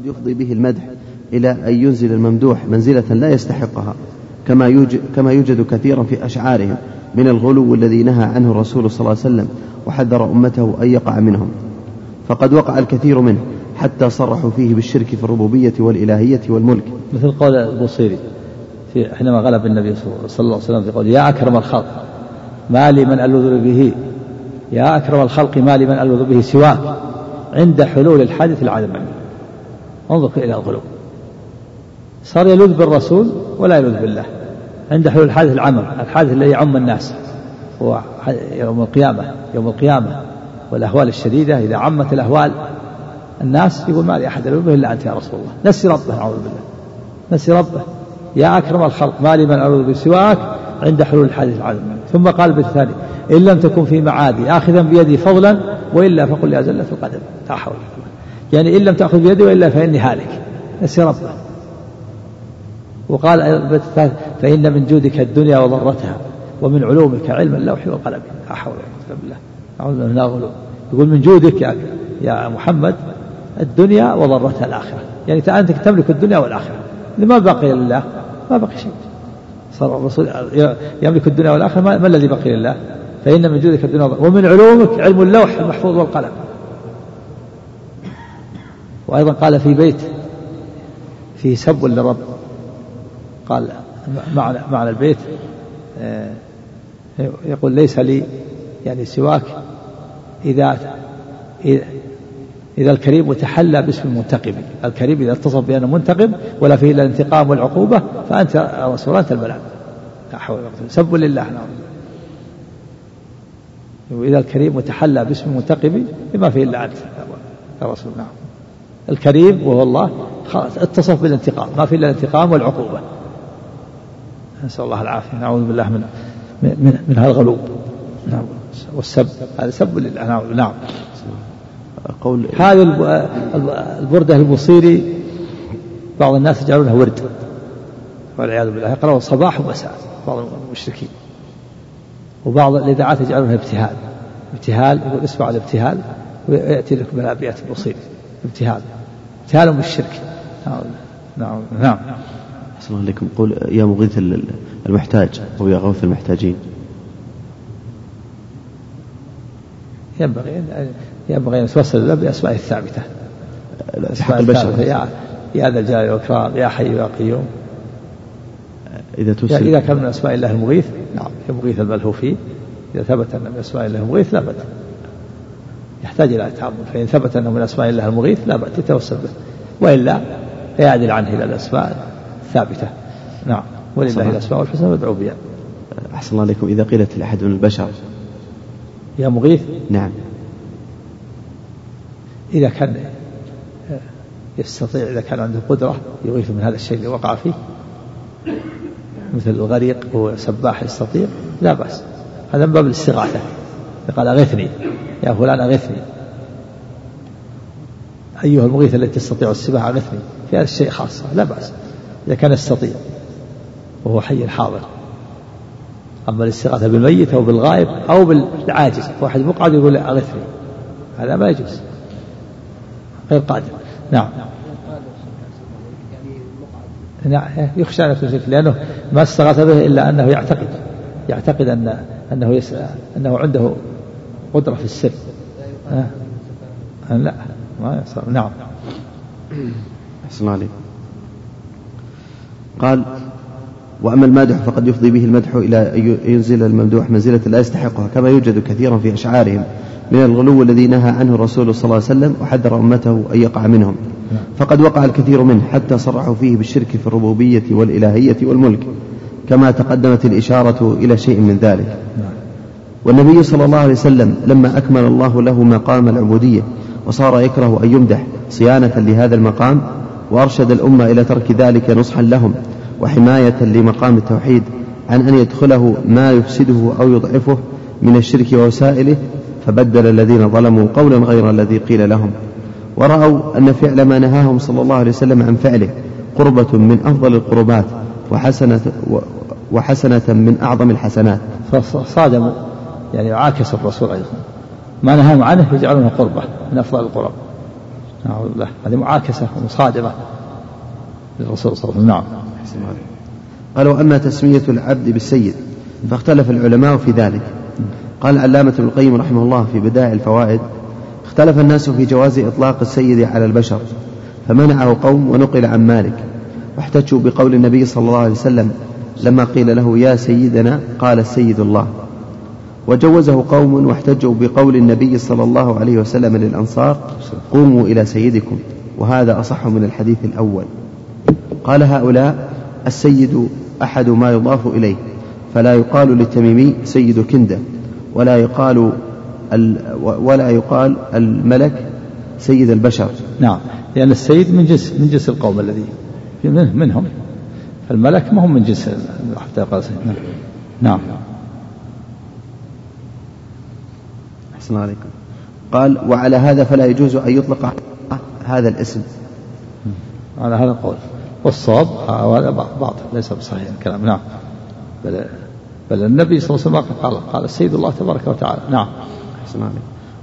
قد يفضي به المدح إلى أن ينزل الممدوح منزلة لا يستحقها كما يوجد, كما يوجد كثيرا في أشعارهم من الغلو الذي نهى عنه الرسول صلى الله عليه وسلم وحذر أمته أن يقع منهم. فقد وقع الكثير منه حتى صرحوا فيه بالشرك في الربوبية والإلهية والملك. مثل قول البوصيري في حينما غلب النبي صلى الله عليه وسلم في قول يا أكرم الخلق ما لي من ألوذ به يا أكرم الخلق ما لي من ألوذ به سواك عند حلول الحادث العالم انظر إلى الغلو صار يلوذ بالرسول ولا يلوذ بالله. عند حلول الحادث العمم الحادث الذي يعم الناس. هو يوم القيامة يوم القيامة. والأهوال الشديدة إذا عمت الأهوال الناس يقول ما لي أحد ألوذ به إلا أنت يا رسول الله. نسي ربه أعوذ بالله. نسي ربه. يا أكرم الخلق ما لي من ألوذ بسواك عند حلول الحادث العظيم ثم قال بالثاني إن لم تكن في معادي آخذا بيدي فضلا وإلا فقل لي أزلة القدم. لا حول يعني إن لم تأخذ بيدي وإلا فإني هالك. نسي ربه وقال فإن من جودك الدنيا وضرتها ومن علومك علم اللوح والقلم. لا حول ولا قوة بالله. أعوذ من الغلو. يقول من جودك يا يا محمد الدنيا وضرتها الآخرة. يعني أنت تملك الدنيا والآخرة. ما بقي لله ما بقي شيء. صار الرسول يملك الدنيا والآخرة ما, ما الذي بقي لله فإن من جودك الدنيا ومن علومك علم اللوح المحفوظ والقلم. وأيضا قال في بيت فيه سب للرب. قال معنى معنى البيت آه، يقول ليس لي يعني سواك إذا إذا الكريم تحلى باسم المنتقم. الكريم إذا اتصف بأنه منتقم ولا فيه إلا الانتقام والعقوبة فأنت رسول أنت الملعب لا حول ولا قوة سب لله. نعم وإذا الكريم تحلى باسم المنتقم بما فيه إلا أنت يا رسول نعم الكريم وهو الله خلاص اتصف بالانتقام ما فيه إلا الانتقام والعقوبة. نسأل الله العافية. نعوذ بالله من من, من هذا الغلو نعم. والسب هذا سب لله. نعم. نعم. قول هذه البردة البصيري بعض الناس يجعلونها ورد. والعياذ بالله. يقرأون صباح ومساء بعض المشركين. وبعض الإذاعات يجعلونها ابتهال. ابتهال يقول اسمع الابتهال ويأتي لكم من الأبيات البصيري ابتهال. ابتهال بالشرك. نعم نعم نعم. أحسن الله عليكم. قول يا مغيث المحتاج أو يا غوث المحتاجين. ينبغي ينبغي أن يتوسل له بأسمائه الثابتة. حق البشر. يا يا ذا الجلال والإكرام يا حي يا قيوم. إذا توسل إذا كان من أسماء الله المغيث نعم كمغيث الملهوفي إذا ثبت أن من أسماء الله المغيث لا بد يحتاج إلى تعمد فإن ثبت أنه من أسماء الله المغيث لا بأس يتوسل به. وإلا فيعدل عنه إلى الأسماء الثابتة. نعم. ولله الأسماء الحسنى فادعوا بها. أحسن الله عليكم. إذا قيلت لأحد من البشر. يا مغيث؟ نعم. إذا كان يستطيع إذا كان عنده قدرة يغيث من هذا الشيء اللي وقع فيه. مثل الغريق هو سباح يستطيع لا بأس. هذا من باب الاستغاثة. قال أغثني يا فلان أغثني. أيها المغيث الذي تستطيع السباحة أغثني. في هذا الشيء خاصة. لا بأس. إذا كان يستطيع. وهو حي حاضر. أما الاستغاثة بالميت أو بالغائب أو بالعاجز. واحد مقعد يقول أغثني. هذا ما يجوز. غير قادر. نعم. نعم. يخشى أن يكون لأنه ما استغاث به إلا أنه يعتقد. يعتقد أن أنه يسأل أنه عنده قدرة في السر؟ لا ما يصير. نعم. أحسن عليك. قال وأما المادح فقد يفضي به المدح إلى أن ينزل الممدوح منزلة لا يستحقها كما يوجد كثيرا في أشعارهم من الغلو الذي نهى عنه الرسول صلى الله عليه وسلم وحذر أمته أن يقع منهم. فقد وقع الكثير منه حتى صرحوا فيه بالشرك في الربوبية والإلهية والملك كما تقدمت الإشارة إلى شيء من ذلك. والنبي صلى الله عليه وسلم لما أكمل الله له مقام العبودية وصار يكره أن يمدح صيانة لهذا المقام وأرشد الأمة إلى ترك ذلك نصحا لهم وحماية لمقام التوحيد عن أن يدخله ما يفسده أو يضعفه من الشرك ووسائله فبدل الذين ظلموا قولا غير الذي قيل لهم. ورأوا أن فعل ما نهاهم صلى الله عليه وسلم عن فعله قربة من أفضل القربات وحسنة وحسنة من أعظم الحسنات. فصادموا يعني عاكس الرسول الصلاة ما نهاهم عنه يجعلونه قربة من أفضل القرب. نعوذ بالله. هذه معاكسة ومصادمة للرسول صلى الله عليه وسلم. نعم. قال وأما تسمية العبد بالسيد فاختلف العلماء في ذلك. قال علامة ابن القيم رحمه الله في بدائع الفوائد اختلف الناس في جواز إطلاق السيد على البشر فمنعه قوم ونقل عن مالك. واحتجوا بقول النبي صلى الله عليه وسلم لما قيل له يا سيدنا قال السيد الله. وجوزه قوم واحتجوا بقول النبي صلى الله عليه وسلم للأنصار قوموا إلى سيدكم. وهذا أصح من الحديث الأول. قال هؤلاء السيد أحد ما يضاف إليه فلا يقال للتميمي سيد كندة ولا يقال ولا يقال الملك سيد البشر. نعم. لأن السيد من جنس من جنس القوم الذي منهم. الملك ما هم من جنس حتى سيد نعم, نعم. أحسن عليكم. قال وعلى هذا فلا يجوز أن يطلق هذا الاسم. على هذا القول. والصواب هذا باطل ليس بصحيح الكلام. نعم. بل بل النبي صلى الله عليه وسلم قال قال السيد الله تبارك وتعالى. نعم. أحسن عليكم.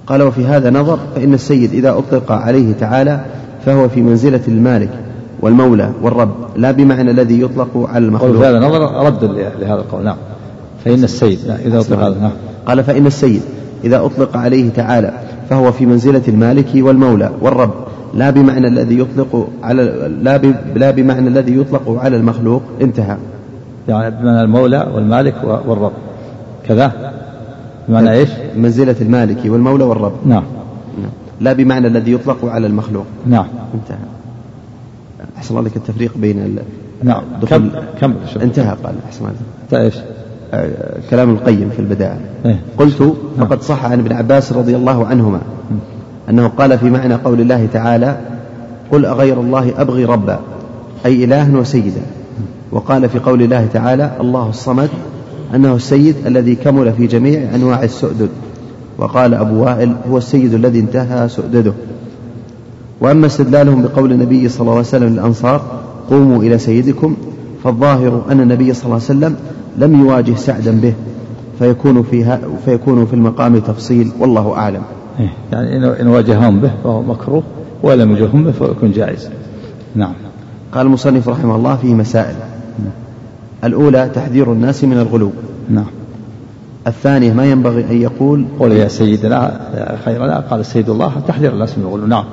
قال وفي هذا نظر فإن السيد إذا أطلق عليه تعالى فهو في منزلة المالك والمولى والرب لا بمعنى الذي يطلق على المخلوق. هذا نظر رد لهذا القول. نعم. فإن السيد إذا أطلق هذا نعم. قال فإن السيد إذا أطلق عليه تعالى فهو في منزلة المالك والمولى والرب لا بمعنى الذي يطلق على لا, لا بمعنى الذي يطلق على المخلوق انتهى. يعني بمعنى المولى والمالك والرب. كذا. بمعنى إيش؟ منزلة المالك والمولى والرب. نعم. لا بمعنى الذي يطلق على المخلوق. نعم. انتهى. أحسن الله لك التفريق بين ال... نعم. كم كم انتهى قال أحسن الله إيش؟ كلام القيم في البدائع إيه؟ قلت نعم. فقد صح عن ابن عباس رضي الله عنهما أنه قال في معنى قول الله تعالى قل أغير الله أبغي ربا أي إله وسيدا وقال في قول الله تعالى الله الصمد أنه السيد الذي كمل في جميع أنواع السؤدد وقال أبو وائل هو السيد الذي انتهى سؤدده وأما استدلالهم بقول النبي صلى الله عليه وسلم للأنصار قوموا إلى سيدكم فالظاهر أن النبي صلى الله عليه وسلم لم يواجه سعدا به فيكون فيها فيكون في المقام تفصيل والله أعلم. إيه، يعني إن واجههم به فهو مكروه ولم يواجههم به فيكون جائز. نعم. قال المصنف رحمه الله فيه مسائل. الأولى تحذير الناس من الغلو. نعم. الثانية ما ينبغي أن يقول قول يا سيدنا يا خيرنا قال السيد الله تحذير الناس من الغلو. نعم.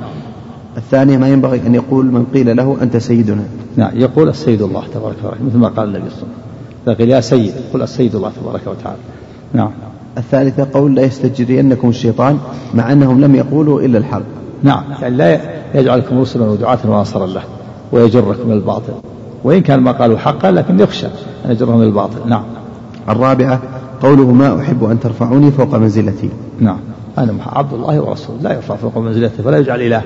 الثانية ما ينبغي أن يقول من قيل له أنت سيدنا. نعم يقول السيد الله تبارك وتعالى مثل ما قال النبي صلى الله عليه وسلم. قيل يا سيد قل السيد الله تبارك وتعالى. نعم. الثالثة قول لا يستجرينكم الشيطان مع أنهم لم يقولوا إلا الحق نعم يعني لا يجعلكم رسلا ودعاة وناصرا له ويجركم الباطل. وإن كان ما قالوا حقا لكن يخشى أن يجرهم الباطل. نعم. الرابعة قوله ما أحب أن ترفعوني فوق منزلتي. نعم. أنا عبد الله ورسوله لا يرفع فوق منزلته فلا يجعل إله.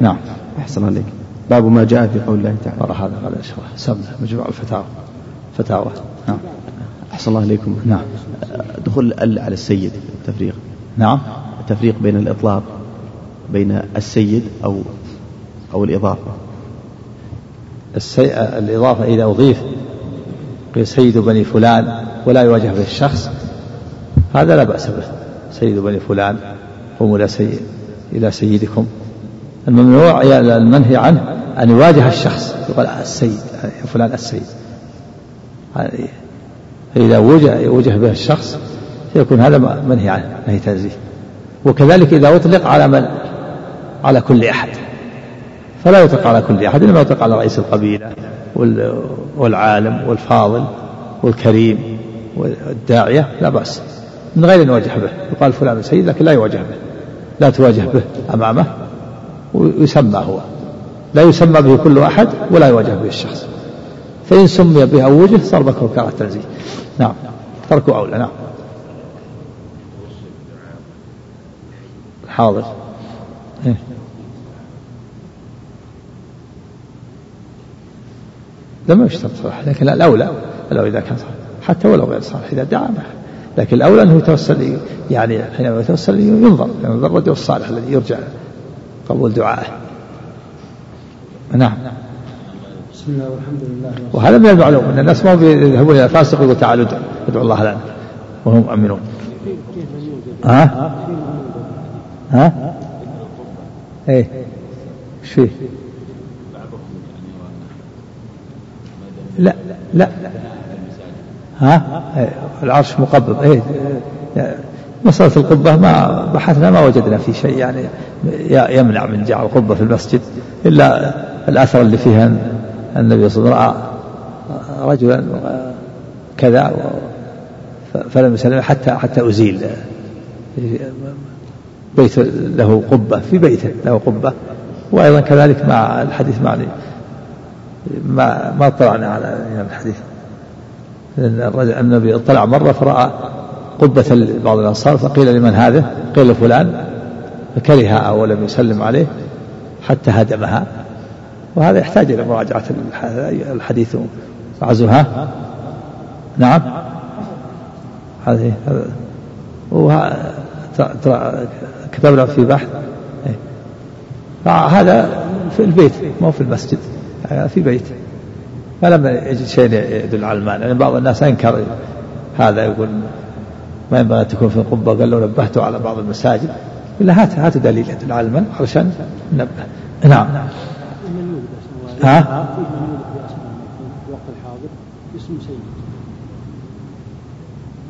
نعم. أحسن عليك. باب ما جاء في قول الله تعالى. مرة هذا قال شرح سمع. مجموع الفتاوى. فتاوى. نعم. أحسن الله إليكم نعم. دخول ال على السيد التفريق. نعم. التفريق بين الإطلاق بين السيد أو أو الإضافة. السي... الإضافة إذا أضيف قيل سيد بني فلان ولا يواجه به الشخص هذا لا بأس به. سيد بني فلان قوموا إلى سيد إلى سيدكم. الممنوع المنهي عنه أن يواجه الشخص يقول السيد فلان السيد. فإذا وجه, وجه به الشخص سيكون هذا منهي عنه نهي تنزيه. وكذلك إذا أطلق على من؟ على كل أحد. فلا يطلق على كل أحد إنما يطلق على رئيس القبيلة والعالم والفاضل والكريم والداعية لا بأس. من غير أن يواجه به. يقال فلان سيد لكن لا يواجه به. لا تواجه به أمامه. ويسمى هو. لا يسمى به كل أحد ولا يواجه به الشخص. فإن سمي به أو وجه صار مكروه كراهة تنزيه نعم. تركه أولى. نعم. حاضر. إيه؟ لم يشترط صلاح لكن الأولى الأولى إذا كان صالح حتى ولو غير صالح إذا دعا لكن الأولى أنه يتوسل يعني حينما يتوسل ينظر ينظر الرجل الصالح الذي يرجع. قبول دعائه. نعم. بسم الله والحمد لله وهذا من المعلوم إن الناس ما يذهبون إلى فاسق ويقول تعالوا ادعوا الله لنا وهم مؤمنون. ها؟ ها؟ إيه. إيش فيه؟ لا لا. ها؟ العرش مقبض إيه. مسألة القبة ما بحثنا ما وجدنا في شيء يعني يمنع من جعل القبة في المسجد إلا الأثر اللي فيها النبي صلى الله عليه وسلم رأى رجلا كذا فلم يسلم حتى حتى أزيل بيت له قبة في بيته له قبة. وأيضا كذلك مع الحديث معني ما ما اطلعنا على الحديث. النبي اطلع مرة فرأى قبة بعض الأنصار فقيل لمن هذا؟ قيل لفلان فكرهها ولم يسلم عليه حتى هدمها. وهذا يحتاج إلى مراجعة الحديث. وعزوها نعم. هذه كتبنا في بحث. هذا في البيت مو في المسجد. في بيت. فلم يجد شيء يدل على المعنى يعني بعض الناس أنكر هذا يقول ما ينبغي أن تكون في القبه قال لو نبهته على بعض المساجد. إلا هات هات دليل يدل على المنع علشان ننبه نعم. ها؟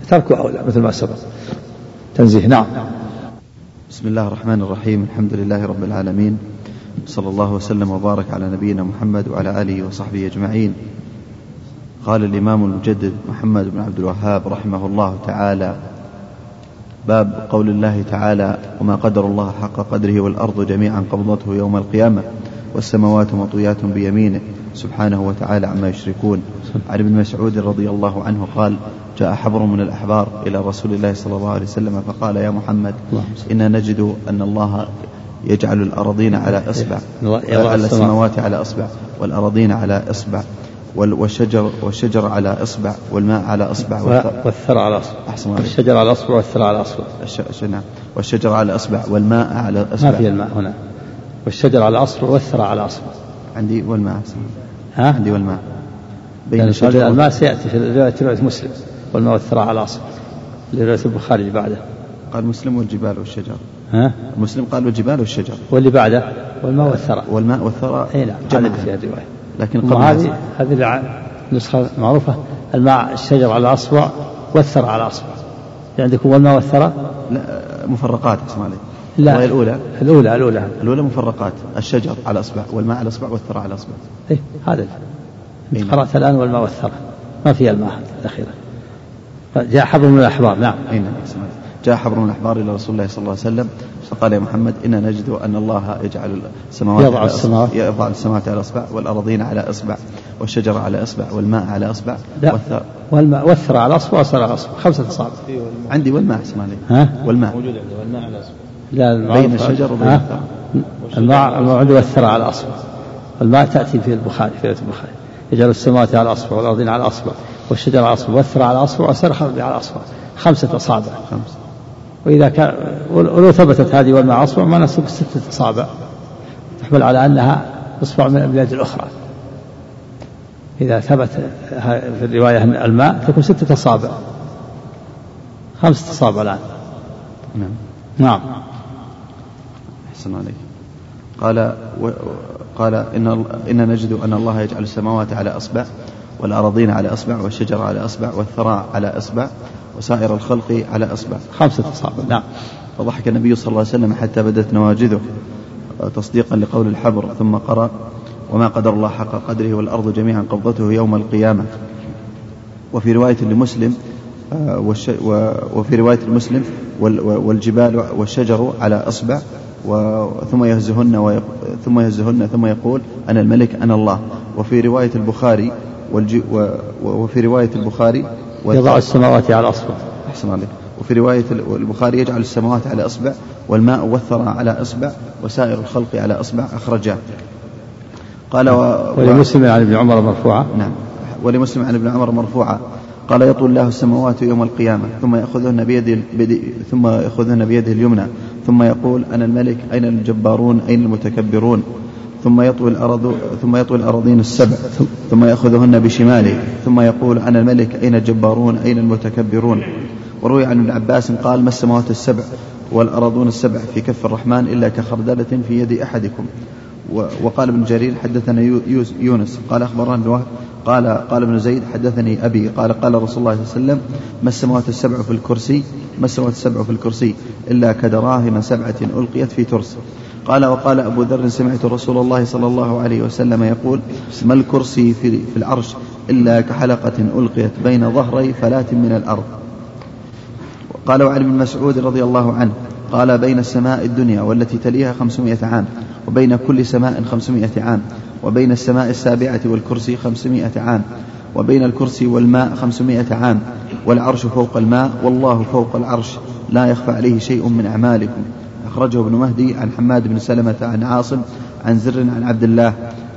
تركه أولى مثل ما سبق. تنزيه. نعم. بسم الله الرحمن الرحيم. الحمد لله رب العالمين. صلى الله وسلم وبارك على نبينا محمد وعلى آله وصحبه أجمعين. قال الإمام المجدد محمد بن عبد الوهاب رحمه الله تعالى باب قول الله تعالى وما قدر الله حق قدره والأرض جميعا قبضته يوم القيامة والسماوات مطويات بيمينه سبحانه وتعالى عما يشركون. عن ابن مسعود رضي الله عنه قال جاء حبر من الأحبار إلى رسول الله صلى الله عليه وسلم فقال يا محمد إنا نجد أن الله يجعل الأراضين على إصبع ويجعل السماوات على إصبع والأراضين على إصبع. والشجر والشجر على إصبع والماء على إصبع والثرى على إصبع. أحسن الشجر على إصبع والثرى على إصبع. نعم. والشجر على إصبع والماء على إصبع. ما في الماء هنا. والشجر على أصبع والثرى على أصبع. عندي والماء ها؟ عندي والماء. بين يعني الشجر الماء سيأتي في رواية مسلم. والماء والثرى على أصبع. لرواية البخاري اللي بعده. قال مسلم والجبال والشجر. ها؟ مسلم قال والجبال والشجر. واللي بعده؟ والماء والثرى والماء والثرى اي نعم جمع في الرواية. لكن قبل هذه هذه النسخة معروفة. الماء الشجر على أصبع والثرى على أصبع عندكم والماء والثرى؟ لا مفرقات أسمع علي لا. الأولى؟ الأولى الأولى. الأولى مفرقات. الشجر على أصبع والماء على أصبع والثرى على أصبع إيه هذا أنت قرأت الآن والماء والثرى. ما فيها الماء الأخيرة. جاء حبر من الأحبار. نعم. أي نعم جاء حبر من الأحبار إلى رسول الله صلى الله عليه وسلم فقال يا محمد إنا نجد أن الله يجعل السماوات يضع السماوات. يضع السماوات على إصبع والأراضين على إصبع والشجر على إصبع والماء على إصبع لا والثرى والماء والثرى على إصبع والثرى على إصبع. خمسة أصابع. عندي والماء اسمع لي ها؟ والماء. موجود عندي والماء على إصبع. لا بين الشجر وبين الثرى. الماء الموعود والثرى على أصبع. الماء تأتي في البخاري في البخاري. يجعل السماوات على أصبع والأرضين على أصبع والشجر على أصبع والثرى على أصبع والسرخ على أصبع. خمسة أصابع. خمسة. وإذا كان ولو ثبتت هذه والماء أصبع ما نسب ستة أصابع تحمل على أنها إصبع من اليد الأخرى. إذا ثبت في الرواية الماء تكون ستة أصابع خمسة أصابع الآن. نعم. نعم. أحسن عليك. قال و... قال إن إن نجد أن الله يجعل السماوات على أصبع. والأراضين على أصبع والشجر على أصبع والثرى على أصبع وسائر الخلق على أصبع. خمسة أصابع نعم. فضحك النبي صلى الله عليه وسلم حتى بدت نواجذه تصديقا لقول الحبر ثم قرأ وما قدر الله حق قدره والأرض جميعا قبضته يوم القيامة. وفي رواية لمسلم آه، وفي رواية المسلم والجبال والشجر على أصبع ثم يهزهن ثم يهزهن ثم يقول أنا الملك أنا الله. وفي رواية البخاري وفي رواية البخاري يضع السماوات على أصبع. أحسن عليك. وفي رواية البخاري يجعل السماوات على أصبع والماء والثرى على أصبع وسائر الخلق على أصبع أخرجاه. قال و... ولمسلم عن ابن عمر مرفوعة نعم. ولمسلم عن ابن عمر مرفوعة قال يطول الله السماوات يوم القيامة ثم يأخذهن بيد ثم يأخذهن بيده اليمنى ثم يقول أنا الملك أين الجبارون أين المتكبرون؟ ثم يطوي الأرض ثم يطوي الأراضين السبع ثم يأخذهن بشماله ثم يقول أنا الملك أين الجبارون؟ أين المتكبرون؟ وروي عن ابن عباس قال ما السماوات السبع والأراضون السبع في كف الرحمن إلا كخردلة في يد أحدكم؟ وقال ابن جرير حدثنا يونس قال أخبرنا ابن قال قال ابن زيد حدثني أبي قال قال رسول الله صلى الله عليه وسلم ما السماوات السبع في الكرسي؟ ما السماوات السبع في الكرسي إلا كدراهم سبعة ألقيت في ترس. قال وقال أبو ذر سمعت رسول الله صلى الله عليه وسلم يقول ما الكرسي في, في العرش إلا كحلقة ألقيت بين ظهري فلاة من الأرض. قال وعن ابن مسعود رضي الله عنه قال بين السماء الدنيا والتي تليها خمسمائة عام وبين كل سماء خمسمائة عام وبين السماء السابعة والكرسي خمسمائة عام وبين الكرسي والماء خمسمائة عام والعرش فوق الماء والله فوق العرش لا يخفى عليه شيء من أعمالكم. أخرجه ابن مهدي عن حماد بن سلمة عن عاصم عن زر عن عبد الله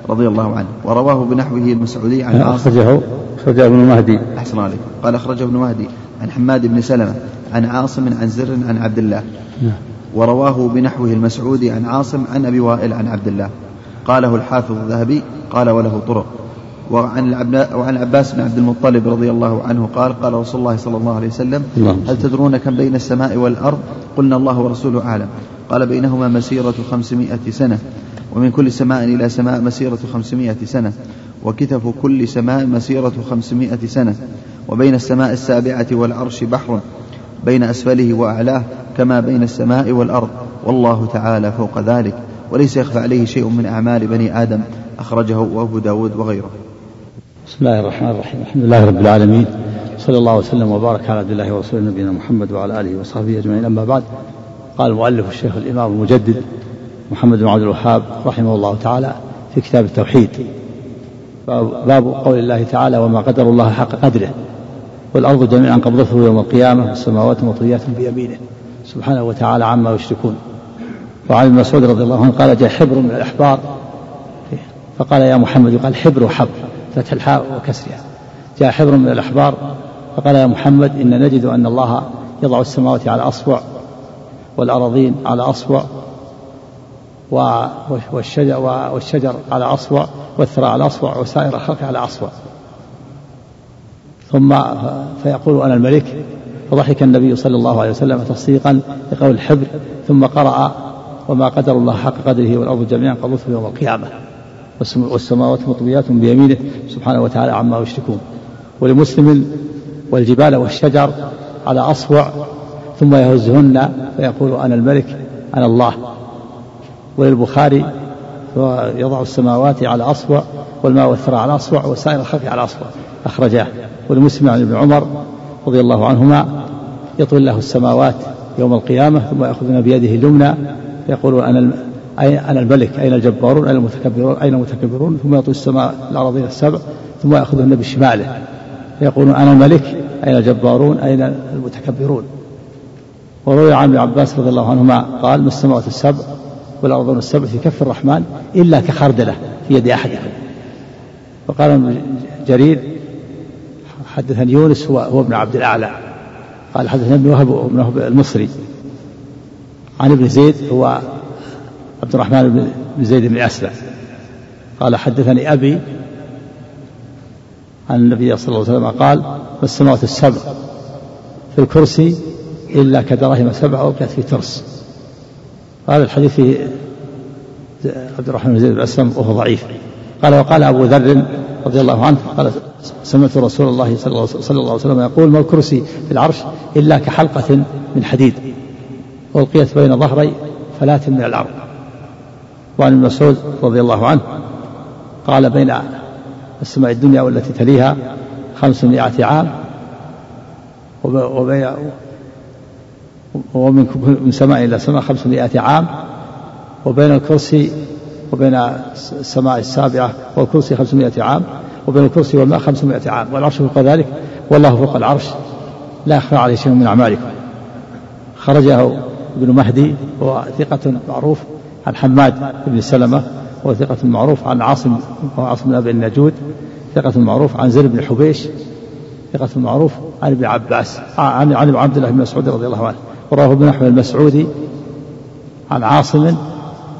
رضي الله عنه ورواه بنحوه المسعودي عن عاصم. أخرجه أخرجه ابن مهدي. أحسن عليكم. قال أخرجه ابن مهدي عن حماد بن سلمة عن عاصم عن زر عن عبد الله. نعم. ورواه بنحوه المسعودي عن عاصم عن أبي وائل عن عبد الله. قاله الحافظ الذهبي قال وله طرق. وعن وعن عباس بن عبد المطلب رضي الله عنه قال قال رسول الله صلى الله عليه وسلم هل تدرون كم بين السماء والأرض؟ قلنا الله ورسوله أعلم. قال بينهما مسيرة خمسمائة سنة ومن كل سماء إلى سماء مسيرة خمسمائة سنة وكتف كل سماء مسيرة خمسمائة سنة وبين السماء السابعة والعرش بحر بين أسفله وأعلاه كما بين السماء والأرض. والله تعالى فوق ذلك وليس يخفى عليه شيء من أعمال بني آدم أخرجه وأبو داود وغيره. بسم الله الرحمن الرحيم. الحمد لله رب العالمين. صلى الله وسلم وبارك على عبد الله ورسوله نبينا محمد وعلى آله وصحبه أجمعين. أما بعد قال المؤلف الشيخ الإمام المجدد محمد بن عبد الوهاب رحمه الله تعالى في كتاب التوحيد. باب قول الله تعالى وما قدر الله حق قدره. والأرض جميعا قبضته يوم القيامة والسماوات مطويات بيمينه. سبحانه وتعالى عما يشركون. وعن ابن مسعود رضي الله عنه قال جاء حبر من الأحبار. فقال يا محمد يقال حبر وحبر فتح الحاء وكسرها. جاء حبر من الأحبار فقال يا محمد إن نجد أن الله يضع السماوات على أصبع والأراضين على أصبع والشجر, والشجر على أصبع والثرى على أصبع وسائر الخلق على أصبع. ثم فيقول أنا الملك فضحك النبي صلى الله عليه وسلم تصديقا لقول الحبر ثم قرأ وما قدر الله حق قدره والأرض جميعا قبضته يوم القيامة. والسماوات مطويات بيمينه سبحانه وتعالى عما يشركون. ولمسلم والجبال والشجر على أصبع ثم يهزهن فيقول أنا الملك أنا الله. وللبخاري يضع السماوات على أصبع والماء والثرى على أصبع وسائر الخلق على أصبع أخرجاه. ولمسلم عن ابن عمر رضي الله عنهما يطوي الله السماوات يوم القيامة ثم يأخذنا بيده اليمنى يقول أنا أنا الملك؟ أين الجبارون؟ أين المتكبرون؟ أين المتكبرون؟ ثم يطوي السماء الأراضين السبع ثم يأخذهن بشماله يقول أنا الملك أين الجبارون؟ أين المتكبرون؟ وروي عن ابن عباس رضي الله عنهما قال ما السماوات السبع والأرضون السبع في كف الرحمن إلا كخردلة في يد أحدكم وقال ابن جرير حدثني يونس هو, هو ابن عبد الأعلى. قال حدثنا ابن وهب ابن وهب المصري. عن ابن زيد هو عبد الرحمن بن زيد بن أسلم. قال حدثني أبي عن النبي صلى الله عليه وسلم قال ما السماوات السبع في الكرسي إلا كدراهم سبع أوقات في ترس. هذا الحديث في عبد الرحمن بن زيد بن أسلم وهو ضعيف. قال وقال أبو ذر رضي الله عنه قال سمعت رسول الله صلى الله عليه وسلم يقول ما الكرسي في العرش إلا كحلقة من حديد ألقيت بين ظهري فلاة من الأرض. وعن ابن مسعود رضي الله عنه قال بين السماء الدنيا والتي تليها خمسمائة عام ومن من سماء إلى سماء خمسمائة عام وبين الكرسي وبين السماء السابعة والكرسي خمسمائة عام وبين الكرسي والماء خمسمائة عام والعرش فوق ذلك والله فوق العرش لا يخفى عليه شيء من أعمالكم. خرجه ابن مهدي وهو ثقة معروف عن حماد بن سلمة وهو ثقة معروف عن عاصم عاصم بن أبي النجود ثقة معروف عن زر بن حبيش ثقة معروف عن ابن عباس عن عن عبد الله بن مسعود رضي الله عنه. ورواه ابن أحمد المسعودي عن عاصم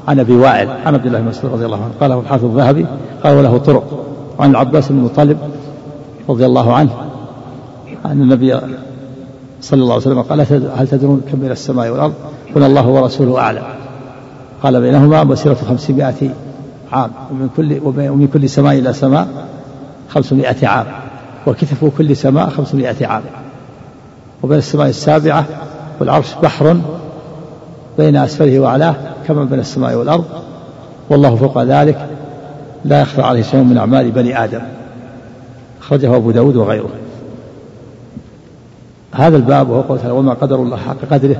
عن أبي وائل عن عبد الله بن مسعود رضي الله عنه. قاله الحافظ الذهبي قال وله طرق. وعن العباس بن المطلب رضي الله عنه أن النبي صلى الله عليه وسلم قال هل تدرون كم من السماء والأرض؟ قل الله ورسوله أعلم. قال بينهما مسيرة خمسمائة عام ومن كل ومن كل سماء إلى سماء خمسمائة عام وكتف كل سماء خمسمائة عام. وبين السماء السابعة والعرش بحر بين أسفله وأعلاه كما بين السماء والأرض. والله فوق ذلك لا يخفى عليه شيء من أعمال بني آدم. أخرجه أبو داود وغيره. هذا الباب وهو قول تعالى وما قدر الله حق قدره.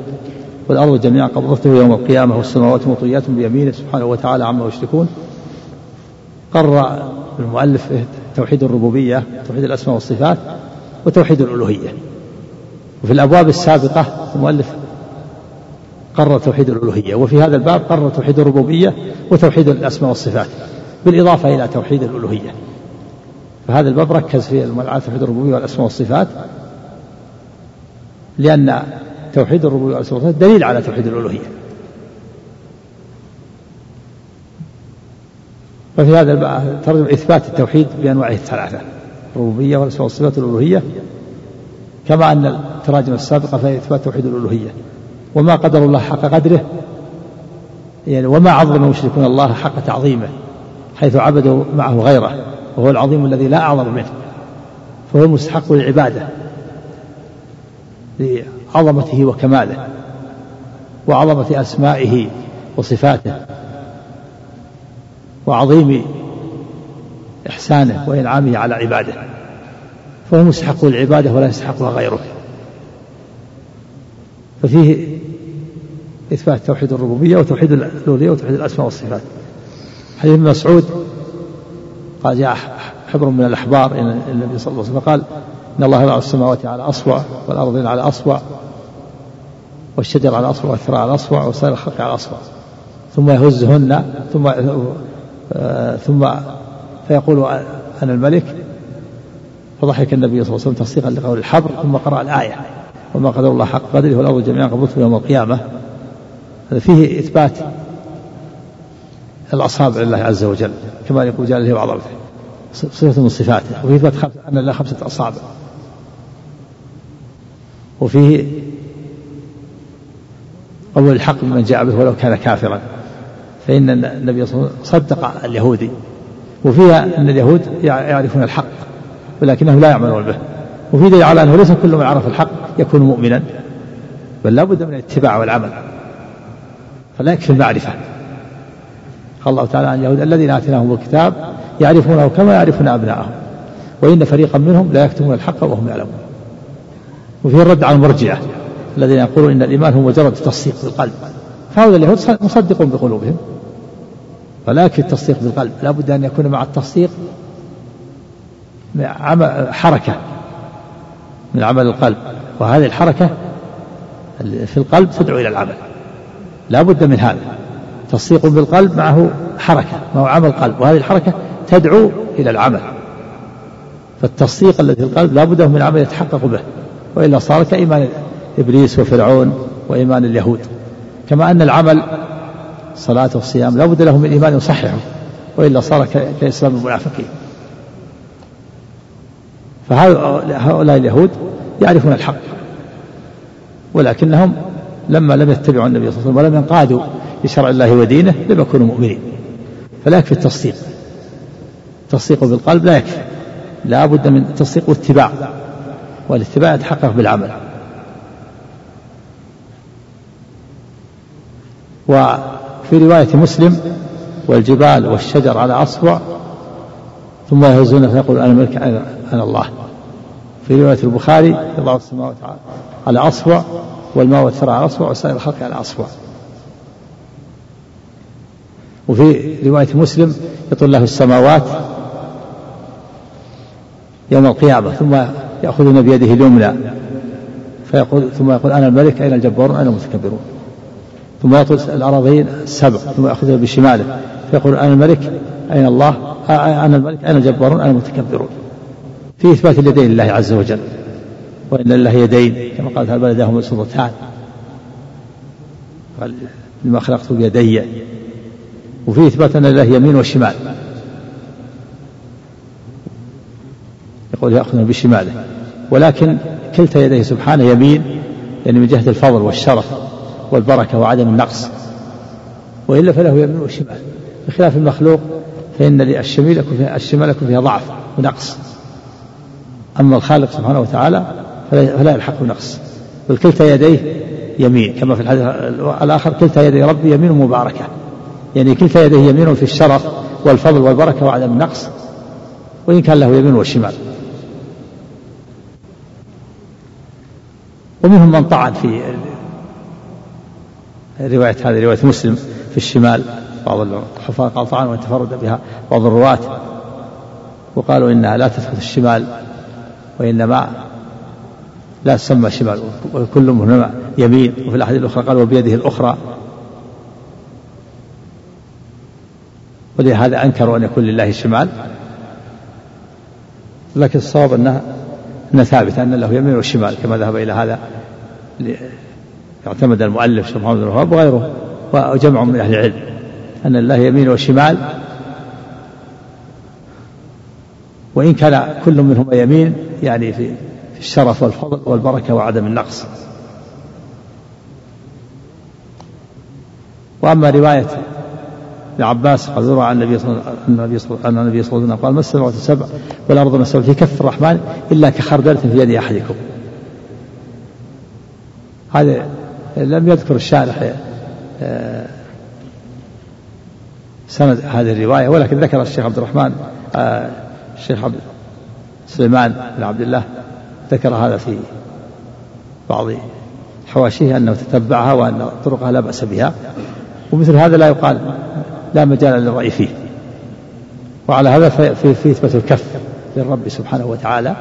والأرض جميعا قبضته يوم القيامة والسماوات مطويات بيمينه سبحانه وتعالى عما يشركون. قرر المؤلف توحيد الربوبية توحيد الأسماء والصفات وتوحيد الألوهية. وفي الأبواب السابقة المؤلف قرر توحيد الألوهية وفي هذا الباب قرر توحيد الربوبية وتوحيد الأسماء والصفات بالإضافة إلى توحيد الألوهية. فهذا الباب ركز في توحيد الربوبية والأسماء والصفات لأن توحيد الربوبية والأسماء دليل على توحيد الألوهية. وفي هذا ترجم إثبات التوحيد بأنواعه الثلاثة الربوبية والصفات والألوهية كما أن التراجم السابقة فهي إثبات توحيد الألوهية. وما قدر الله حق قدره يعني وما عظم المشركون الله حق تعظيمه حيث عبدوا معه غيره وهو العظيم الذي لا أعظم منه فهو المستحق للعبادة. لعظمته وكماله وعظمة أسمائه وصفاته وعظيم إحسانه وإنعامه على عباده. فهو مستحق للعبادة ولا يستحقها غيره. ففيه إثبات توحيد الربوبية وتوحيد الألوهية وتوحيد الأسماء والصفات. حديث ابن مسعود قال جاء حبر من الأحبار إلى النبي صلى الله عليه وسلم قال إن الله يضع السماوات على أصبع والأرضين على أصبع والشجر على أصبع والثرى على أصبع وسائر الخلق على أصبع ثم يهزهن ثم آه ثم فيقول أنا الملك. فضحك النبي صلى الله عليه وسلم تصديقا لقول الحبر ثم قرأ الآية. وما قدر الله حق قدره والأرض جميعا قبضته يوم القيامة. هذا فيه إثبات الأصابع لله عز وجل كما يقول جلالة وعظمته صفة من صفاته. وفيه إثبات أن له خمسة أصابع وفيه قول الحق بمن جاء به ولو كان كافرا. فإن النبي صلى الله عليه وسلم صدق اليهودي. وفيها أن اليهود يعرفون الحق ولكنهم لا يعملون به. وفي دليل على أنه ليس كل من عرف الحق يكون مؤمنا. بل لا بد من الاتباع والعمل. فلا يكفي المعرفة. قال الله تعالى عن اليهود الذين آتيناهم الكتاب يعرفونه كما يعرفون أبناءهم. وإن فريقا منهم لا يكتمون الحق وهم يعلمون. وفيه الرد على المرجئة. الذين يقولون إن الإيمان هو مجرد تصديق بالقلب. فهؤلاء اليهود مصدقون بقلوبهم. يكفي التصديق بالقلب لا بد أن يكون مع التصديق حركة من عمل القلب. وهذه الحركة في القلب تدعو إلى العمل. لا بد من هذا. تصديق بالقلب معه حركة معه عمل قلب وهذه الحركة تدعو إلى العمل. فالتصديق الذي في القلب لا بد من عمل يتحقق به. وإلا صار كإيمان إبليس وفرعون وإيمان اليهود. كما أن العمل صلاة والصيام لا بد له من إيمان يصححه وإلا صار كإسلام المنافقين. فهؤلاء اليهود يعرفون الحق ولكنهم لما لم يتبعوا النبي صلى الله عليه وسلم ولم ينقادوا لشرع الله ودينه لم يكونوا مؤمنين. فلا يكفي التصديق. التصديق بالقلب لا يكفي. لا بد من التصديق واتباع والاتباع يتحقق بالعمل. وفي رواية مسلم والجبال والشجر على أصبع ثم يهزون فيقول أنا ملك أنا الله. في رواية البخاري يضع السماوات على أصبع والماء والثرى على أصبع وسائر الخلق على أصبع. وفي رواية مسلم يطل له السماوات يوم القيامة ثم يأخذون بيده اليمنى فيقول ثم يقول أنا الملك أين الجبارون؟ أين المتكبرون؟ ثم يطل الأراضين السبع ثم يأخذها بشماله. فيقول أنا الملك أين الله؟ أنا الملك أنا الجبارون؟ أنا المتكبرون؟ في إثبات اليدين لله عز وجل. وإن لله يدين كما قال تعالى بلدهم سلطتان قال لما خلقت بيدي. وفي إثبات أن لله يمين وشمال. يقول يأخذ بشماله. ولكن كلتا يديه سبحانه يمين يعني من جهة الفضل والشرف. والبركة وعدم النقص. وإلا فله يمين وشمال بخلاف المخلوق فإن الشمال يكون فيها فيها ضعف ونقص. أما الخالق سبحانه وتعالى فلا يلحقه نقص. بل كلتا يديه يمين كما في الحديث الآخر كلتا يدي ربي يمين مباركة. يعني كلتا يديه يمين في الشرف والفضل والبركة وعدم النقص. وإن كان له يمين والشمال ومنهم من طعن في رواية هذه رواية مسلم في الشمال بعض الحفاظ قال طعن وتفرد بها بعض الرواة. وقالوا إنها لا تثبت الشمال وإنما لا تسمى شمال وكل منهما يمين. وفي الأحاديث الأخرى قال وبيده الأخرى. ولهذا أنكروا أن يكون لله شمال. لكن الصواب أنها أنها ثابتة أن له يمين وشمال كما ذهب إلى هذا اعتمد المؤلف شيخ محمد بن الوهاب وغيره وجمع من أهل العلم أن الله يمين وشمال. وإن كان كل منهما يمين يعني في الشرف والفضل والبركة وعدم النقص. وأما رواية ابن عباس روى عن النبي صلى النبي صلى الله عليه وسلم قال ما السماوات السبع والأرض السبع في كف الرحمن إلا كخردلة في يد أحدكم. هذا لم يذكر الشارح آه، سند هذه الرواية ولكن ذكر الشيخ عبد الرحمن آه، الشيخ عبد سليمان بن عبد الله ذكر هذا في بعض حواشيه أنه تتبعها وأن طرقها لا بأس بها ومثل هذا لا يقال لا مجال للرأي فيه. وعلى هذا في, في إثبات الكف للرب سبحانه وتعالى.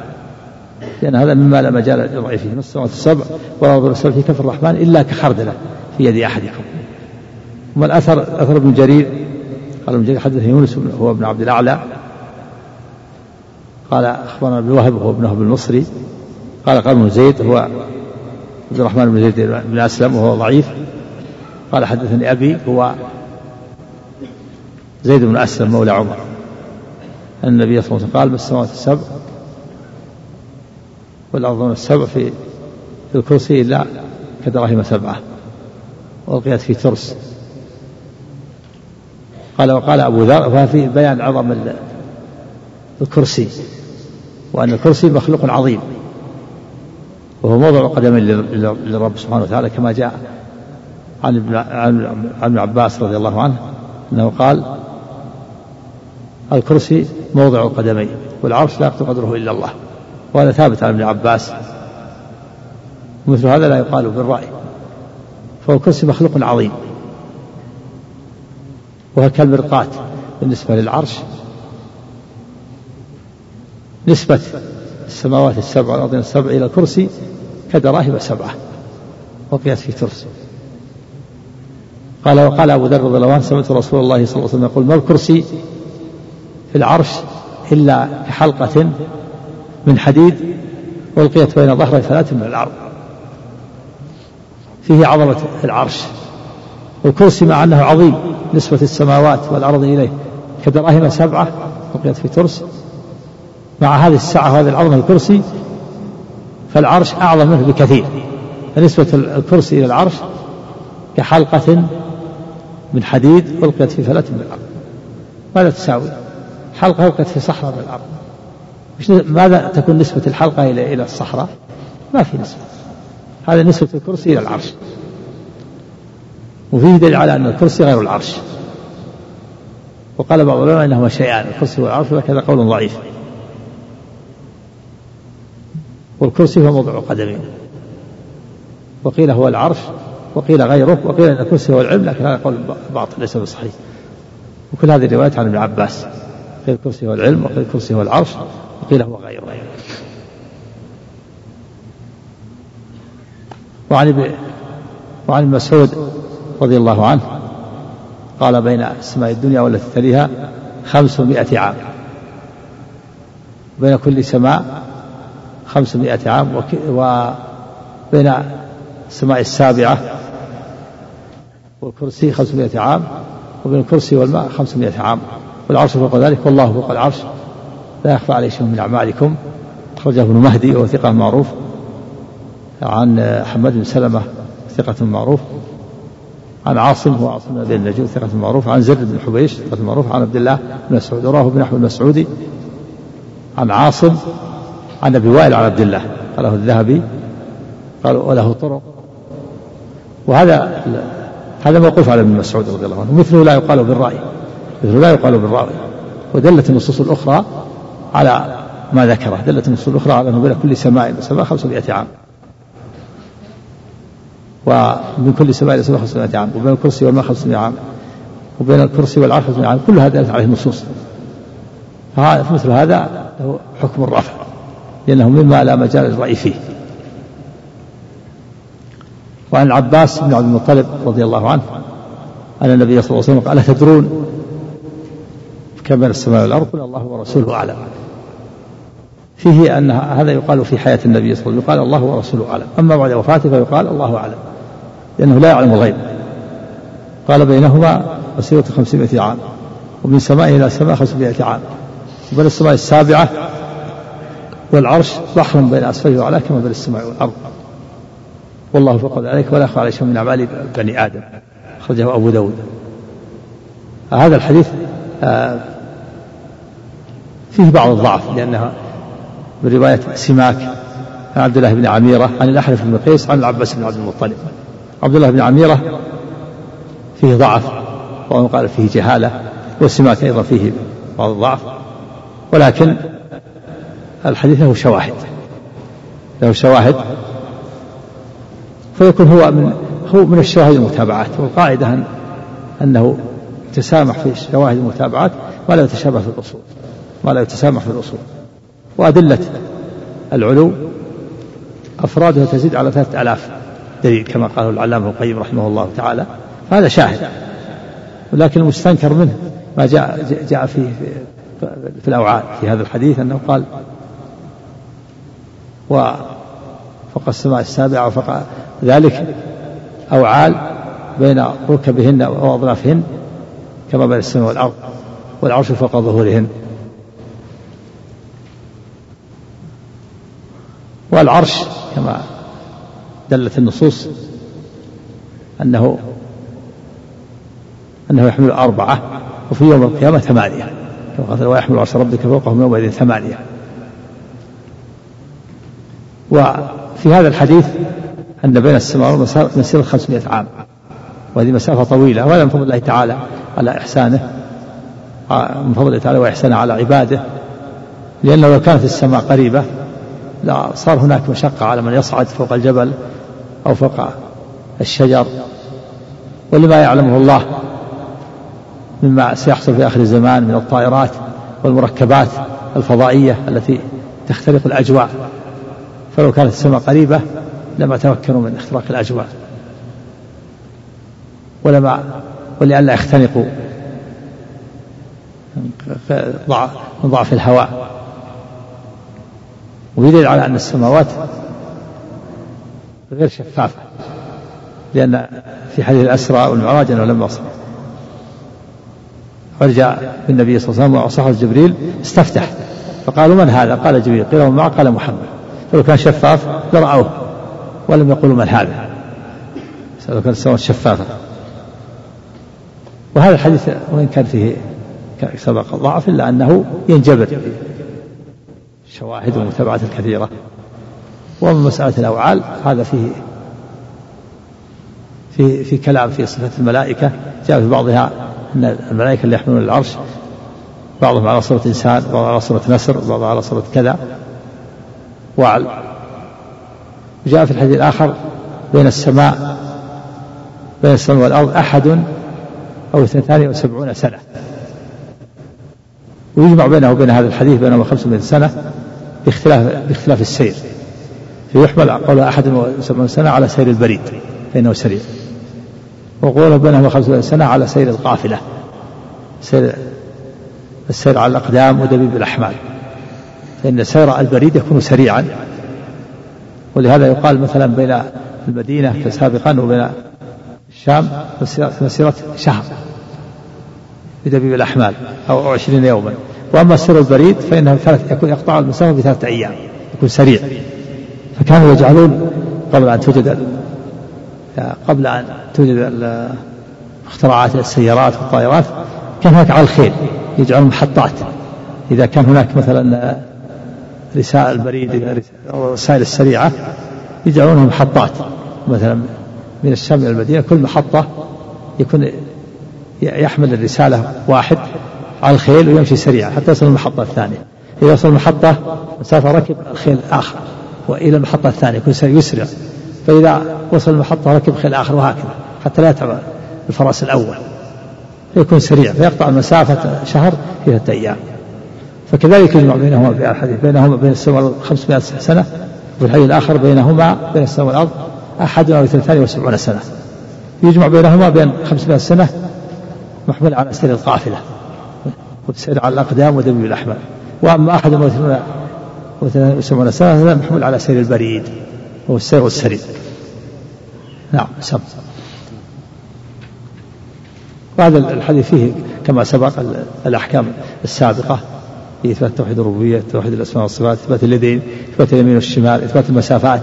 لأن هذا مما لا مجال للرأي فيه. نص السماوات السبع ولا السبع في كف الرحمن إلا كخردلة في يد أحدكم. ثم الأثر أثر ابن جرير قال ابن جرير حدث يونس هو ابن عبد الأعلى. قال أخبرنا ابن وهب وهو ابن وهب المصري. قال قال ابن زيد هو عبد الرحمن بن زيد بن أسلم وهو ضعيف. قال حدثني أبي هو زيد بن أسلم مولى عمر. أن النبي صلى الله عليه وسلم قال ما السماوات السبع والأرضون السبع في الكرسي إلا كدراهم سبعة وألقيت في ترس. قال وقال أبو ذر ففي بيان عظم الكرسي وأن الكرسي مخلوق عظيم وهو موضع قدم للرب سبحانه وتعالى كما جاء عن ابن عن ابن عباس رضي الله عنه أنه قال الكرسي موضع قدمي والعرش لا يقدر قدره إلا الله. وهذا ثابت عن ابن عباس. مثل هذا لا يقال بالرأي. فهو الكرسي مخلوق عظيم. وهو كالمرقاة بالنسبة للعرش. نسبة السماوات السبع والأرض السبع إلى الكرسي كدراهم سبعة. وقيت في ترس قال وقال أبو ذر رضي الله عنه سمعت رسول الله صلى الله عليه وسلم يقول ما الكرسي في العرش إلا كحلقة من حديد ألقيت بين ظهري ثلاث من الأرض. فيه عظمة العرش. والكرسي مع أنه عظيم نسبة السماوات والأرض إليه. كدراهم سبعة ألقيت في ترس. مع هذه السعة وهذه العظمة الكرسي فالعرش أعظم منه بكثير. فنسبة الكرسي إلى العرش كحلقة من حديد ألقيت في فلة من الأرض. ماذا تساوي؟ حلقة ألقيت في صحراء من الأرض. ماذا تكون نسبة الحلقة إلى إلى الصحراء؟ ما في نسبة. هذا نسبة الكرسي إلى العرش. وفيه دليل على أن الكرسي غير العرش. وقال بعض العلماء إنهما شيئان الكرسي والعرش وكذا قول ضعيف. والكرسي هو موضع قدمين وقيل هو العرش وقيل غيره وقيل إن الكرسي هو العلم لكن هذا قول باطل ليس بصحيح. وكل هذه الروايات عن ابن عباس. قيل الكرسي هو العلم وقيل الكرسي هو العرش. وقيل هو غيره وعن وعن مسعود رضي الله عنه قال بين السماء الدنيا والتي تليها خمسمائة عام. بين كل سماء خمسمائة عام وبين السماء السابعة والكرسي خمسمائة عام وبين الكرسي والماء خمسمائة عام. والعرش فوق ذلك والله فوق العرش. لا يخفى عليه شيء من أعمالكم. أخرجه ابن مهدي وهو ثقة معروف. عن حماد بن سلمة ثقة معروف. عن عاصم هو عاصم بن النجود ثقة معروف. عن زر بن حبيش ثقة معروف. عن عبد الله بن مسعود. وراه ابن أحمد المسعودي عن عاصم. عن أبي وائل عن عبد الله. قاله الذهبي. قال وله طرق. وهذا هذا موقوف على ابن مسعود رضي الله عنه. مثله لا يقال بالرأي. مثله لا يقال بالرأي. ودلت النصوص الأخرى على ما ذكره. دلت النصوص الأخرى على أنه بين كل سماء وسماء 500 عام. ومن كل سماء إلى سماء 500 عام وبين الكرسي والماء 500 عام وبين الكرسي والعرش 500 عام. كل هذا دلت عليه النصوص. فمثل هذا له حكم الرفع لأنه مما لا مجال للرأي فيه. وعن العباس بن عبد المطلب رضي الله عنه أن النبي صلى الله عليه وسلم قال تدرون كم بين السماء والأرض قل الله ورسوله أعلم. فيه أن هذا يقال في حياة النبي صلى الله عليه وسلم يقال الله ورسوله أعلم. أما بعد وفاته فيقال الله أعلم لأنه لا يعلم الغيب. قال بينهما مسيرة خمسمائة عام ومن سماء إلى سماء خمسمائة عام. وبين السماء السابعة والعرش بحر بين أسفله وأعلاه كما بين السماء والأرض. والله فوق ذلك ولا يخفى عليه من أعمال بني آدم أخرجه أبو داود. هذا الحديث آه، فيه بعض الضعف لأنها من رواية سماك عن عبد الله بن عميرة عن الأحنف بن قيس عن العباس بن عبد المطلب. عبد الله بن عميرة فيه ضعف ومن قال فيه جهالة وسماك أيضا فيه بعض الضعف ولكن الحديث له شواهد له شواهد فيكون هو من هو من الشواهد المتابعات والقاعدة أن أنه يتسامح في شواهد المتابعات ولا يتشابه في الأصول. ولا يتسامح في الأصول. وأدلة العلو أفرادها تزيد على ثلاثة آلاف دليل كما قاله العلامة القيم رحمه الله تعالى. فهذا شاهد ولكن المستنكر منه ما جاء جاء في في الأوعال في هذا الحديث أنه قال وفوق السماء السابعة وفوق ذلك أوعال بين ركبهن وأظلافهن كما بين السماء والأرض والعرش فوق ظهورهن. والعرش كما دلت النصوص أنه أنه يحمل أربعة وفي يوم القيامة ثمانية. كما قال ويحمل عرش ربك فوقهم يومئذ ثمانية. وفي هذا الحديث أن بين السماء والأرض مسيرة 500 عام. وهذه مسافة طويلة وهذا من فضل الله تعالى على إحسانه من فضل الله تعالى وإحسانه على عباده. لأنه لو كانت السماء قريبة لا صار هناك مشقة على من يصعد فوق الجبل أو فوق الشجر. ولما يعلمه الله مما سيحصل في آخر الزمان من الطائرات والمركبات الفضائية التي تخترق الأجواء. فلو كانت السماء قريبة لما تمكنوا من اختراق الأجواء. ولما ولئلا يختنقوا من ضعف الهواء. ويدل على أن السماوات غير شفافة لأن في حديث الأسرى والمعراج أنه لما فرجع بالنبي صلى الله عليه وسلم وصحبه جبريل استفتح فقالوا من هذا؟ قال جبريل قيل معه؟ قال محمد فلو كان شفاف لرأوه ولم يقولوا من هذا لو كانت السماوات شفافة وهذا الحديث وإن كان فيه سبق ضعف إلا أنه ينجبر الشواهد والمتابعات الكثيرة ومن مسألة الأوعال هذا فيه في في كلام في صفة الملائكة. جاء في بعضها أن الملائكة اللي يحملون العرش بعضهم على صورة إنسان بعضهم على صورة نسر بعضهم على صورة كذا. وعل. جاء في الحديث الآخر بين السماء بين السماء والأرض أحد أو اثنتان وسبعون سنة. ويجمع بينه وبين هذا الحديث بينهما 500 سنة. باختلاف باختلاف السير. فيحمل قول أحد وسبعون سنة على سير البريد فإنه سريع. وقوله بينهما 500 سنة على سير القافلة. سير السير على الأقدام ودبيب الأحمال. فإن سير البريد يكون سريعا. ولهذا يقال مثلا بين المدينة سابقا وبين الشام مسيرة شهر. بدبيب الأحمال أو عشرين يوما. وأما سر البريد فإنه كانت يكون يقطع المسافة بثلاثة أيام يكون سريع. فكانوا يجعلون قبل أن توجد قبل أن توجد اختراعات السيارات والطائرات كان هناك على الخيل يجعلون محطات. إذا كان هناك مثلا رسائل البريد أو الرسائل السريعة يجعلونها محطات. مثلا من الشام إلى المدينة كل محطة يكون يحمل الرسالة واحد. على الخيل ويمشي سريعا حتى يصل المحطة الثانية. إذا وصل المحطة مسافة ركب الخيل آخر وإلى المحطة الثانية يكون يسرع. فإذا وصل المحطة ركب خيل آخر وهكذا حتى لا يتعب الفرس الأول. فيكون سريع فيقطع المسافة شهر في ثلاثة أيام. فكذلك يجمع بينهما في الحديث بينهما بين السماء والأرض 500 سنة وفي الحديث الآخر بينهما بين السماء والأرض أحدنا بثلاثان وسبعون سنة. يجمع بينهما بين 500 سنة محمول على سير القافلة. والسير على الأقدام ودم الأحمر. وأما أحد وسبعون سنة محمول على سير البريد. وهو السير والسرير نعم سم. وهذا الحديث فيه كما سبق الأحكام السابقة إثبات توحيد الربوبية توحيد الأسماء والصفات إثبات اليدين إثبات اليمين والشمال إثبات المسافات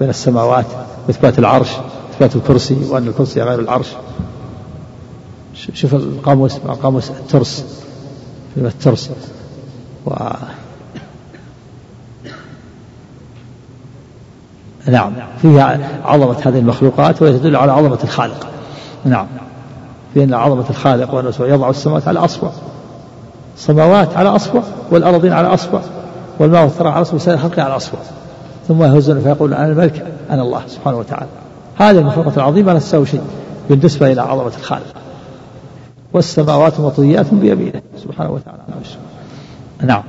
بين السماوات إثبات العرش إثبات الكرسي وأن الكرسي غير العرش. شوف القاموس قاموس الترس الترس. و نعم فيها عظمة هذه المخلوقات وهي تدل على عظمة الخالق. نعم في أن عظمة الخالق وأنه يضع السماوات على أصبع السماوات على أصبع والأرضين على أصبع والماء والثرى على أصبع وسائر الخلق على أصبع ثم يهزون فيقول أنا الملك أنا الله سبحانه وتعالى. هذه المخلوقات العظيمة لا تساوي شيء بالنسبة إلى عظمة الخالق. والسماوات مطويات بيمينه سبحانه وتعالى. نعم.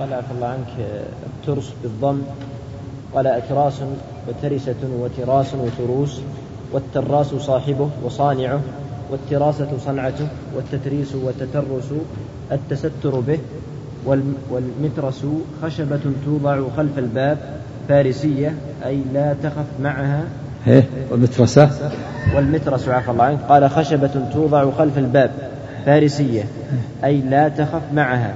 قال عفى الله عنك الترس بالضم قال أتراس وترسة وتراس وتروس والتراس صاحبه وصانعه والتراسة صنعته والتتريس والتترس التستر به والمترس خشبة توضع خلف الباب فارسية أي لا تخف معها إيه والمترسة. والمترس عفى الله عنك. قال خشبة توضع خلف الباب فارسية. أي لا تخف معها.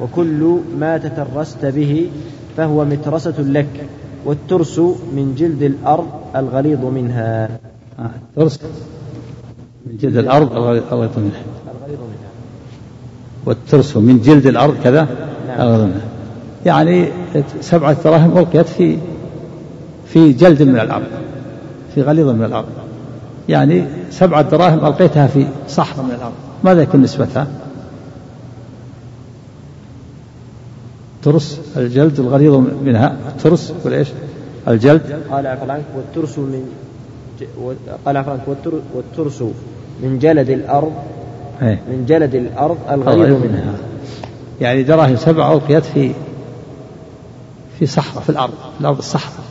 وكل ما تترست به فهو مترسة لك والترس من جلد الأرض الغليظ منها. آه الترس من جلد الأرض الغليظ منها. الغليظ منها. والترس من جلد الأرض كذا نعم. الغليظ منها. يعني سبعة دراهم ألقيت في في جلد من الأرض. في غليظ من الأرض. يعني سبعة دراهم ألقيتها في صحراء من الأرض. ماذا يكون نسبتها؟ ترس الجلد الغليظ منها. ترس وليش الجلد. قال عفوا عنك والترس من ج... قال عفوا عنك والترس من جلد الأرض إيه؟ من جلد الأرض الغليظ منها. منها. يعني دراهم سبعة ألقيت في في صحراء في الأرض في الأرض الصحراء.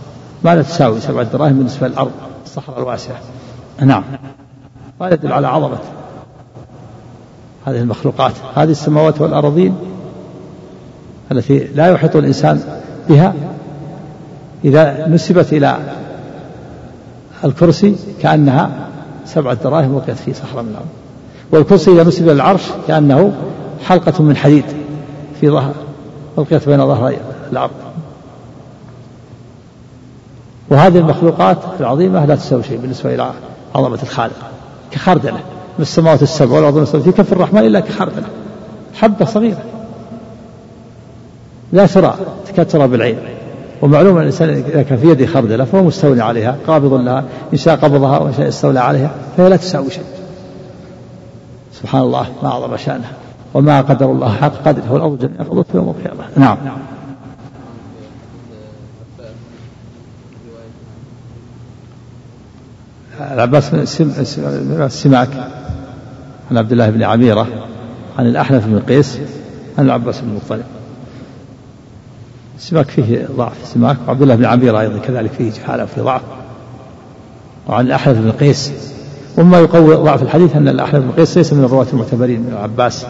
ماذا تساوي سبعة دراهم بالنسبة للأرض؟ الصحراء. الواسعة نعم. هذا يدل على عظمة هذه المخلوقات. هذه السماوات والأراضين التي لا يحيط الإنسان بها إذا نسبت إلى الكرسي كأنها سبعة دراهم وقعت في صحراء من الأرض والكرسي إذا نسب إلى العرش كأنه حلقة من حديد في ظهر ألقيت بين ظهري الأرض. وهذه المخلوقات العظيمة لا تساوي شيء بالنسبة إلى عظمة الخالق كخردلة. من السماوات السبع والأرض السبع في كف الرحمن إلا كخردلة. حبة صغيرة. لا ترى تكاد ترى بالعين. ومعلوم أن الإنسان إذا كان في يده خردلة فهو مستولي عليها قابض لها إن شاء قبضها وإن شاء استولى عليها فهي لا تساوي شيء. سبحان الله ما أعظم شأنها. وما قدر الله حق قدره والأرض جميعا فضلت يوم القيامة. نعم. العباس بن السماك عن عبد الله بن عميرة عن الأحنف بن قيس عن العباس بن المطلب السماك فيه ضعف السماك وعبد الله بن عميرة أيضا كذلك فيه جهالة وفيه ضعف. وعن الأحنف بن قيس وما يقوي ضعف الحديث أن الأحنف بن قيس ليس من الرواة المعتبرين من العباس.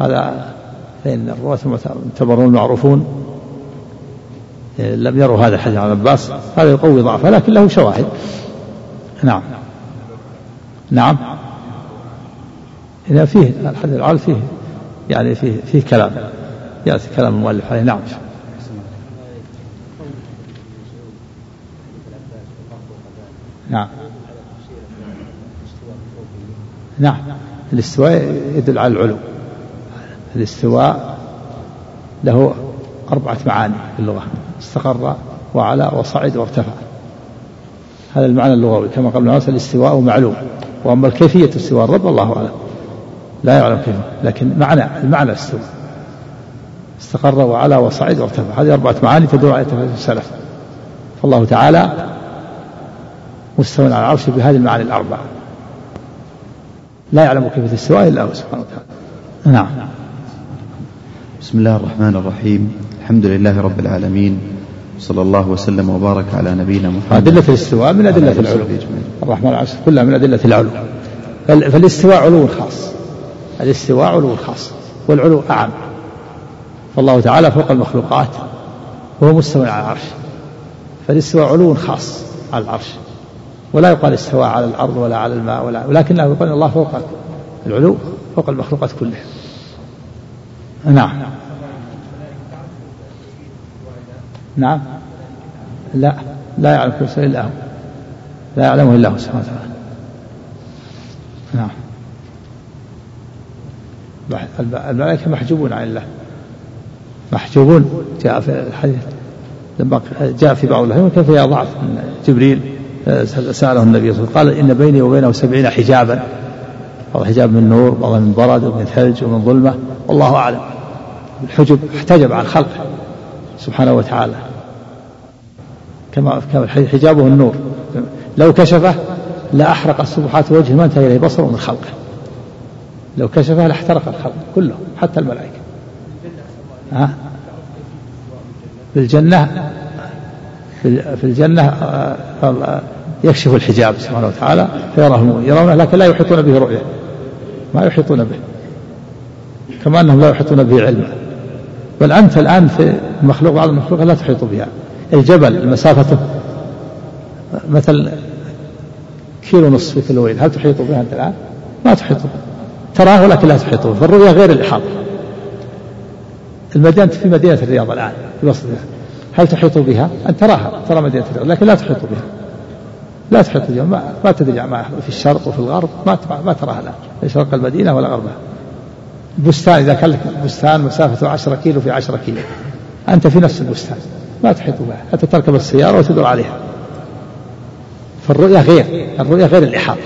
هذا فإن الرواة المعتبرون المعروفون لم يروا هذا الحديث عن العباس هذا يقوي ضعفه لكن له شواهد. نعم. نعم. إذا فيه الحديث العال فيه يعني فيه فيه كلام. يأتي كلام المؤلف عليه. نعم. نعم. نعم. الاستواء يدل على العلو. الاستواء له أربعة معاني في اللغة. استقر وعلى وصعد وارتفع. هذا المعنى اللغوي. كما قال ابن الاستواء معلوم. وأما كيفية استواء الرب الله أعلم. لا يعلم كيف. لكن معنى المعنى استوى. استقر وعلى وصعد وارتفع. هذه أربعة معاني تدل على تفسير السلف. فالله تعالى مستوى على العرش بهذه المعاني الأربعة. لا يعلم كيف الاستواء إلا هو سبحانه وتعالى. نعم. بسم الله الرحمن الرحيم. الحمد لله رب العالمين. صلى الله وسلم وبارك على نبينا محمد أدلة الاستواء من أدلة العلو الرحمن العرش كلها من أدلة العلو فالاستواء علو خاص. الاستواء علو خاص. والعلو أعم. فالله تعالى فوق المخلوقات. وهو مستوى على العرش. فالاستواء علو خاص على العرش. ولا يقال استوى على الأرض ولا على الماء ولا ولكنه يقال الله فوق العلو فوق المخلوقات كلها. نعم. نعم. لا لا يعلم شيء إلا هو. لا يعلمه إلا هو سبحانه وتعالى. نعم. الملائكة محجوبون عن الله. محجوبون. جاء في الحديث. لما جاء في بعض الأحيان كان فيها ضعف جبريل؟ آه، سأله النبي صلى الله عليه وسلم. قال إن بيني وبينه سبعين حجابا. بعض حجاب من نور بعض من برد ومن ثلج ومن ظلمة. والله أعلم. الحجب احتجب عن خلقه. سبحانه وتعالى. كما حجابه النور. لو كشفه لأحرق السبحات وجهه ما انتهى إليه بصره من خلقه. لو كشفه لاحترق الخلق كله حتى الملائكة. ها؟ في الجنة في الجنة آه، آه، يكشف الحجاب سبحانه وتعالى فيراه يرونه لكن لا يحيطون به رؤية. ما يحيطون به. كما أنهم لا يحيطون به علما. بل أنت الآن في المخلوق بعض المخلوق لا تحيط بها. الجبل مسافته مثل كيلو نصف في كيلوين هل تحيط بها أنت الآن؟ ما تحيط به تراه ولكن لا تحيط به فالرؤيا غير الإحاطة. المدينة في مدينة الرياض الآن في وسط هل تحيط بها؟ أن تراها ترى مدينة الرياض لكن لا تحيط بها. لا تحيط بها. ما, ما تدري ما في الشرق وفي الغرب ما ما تراها الآن. لا شرق المدينة ولا غربها. بستان إذا كان لك بستان مسافته عشرة كيلو في عشرة كيلو. أنت في نفس البستان. ما تحيط بها حتى تركب السيارة وتدور عليها. فالرؤيا غير. الرؤيا غير الإحاطة.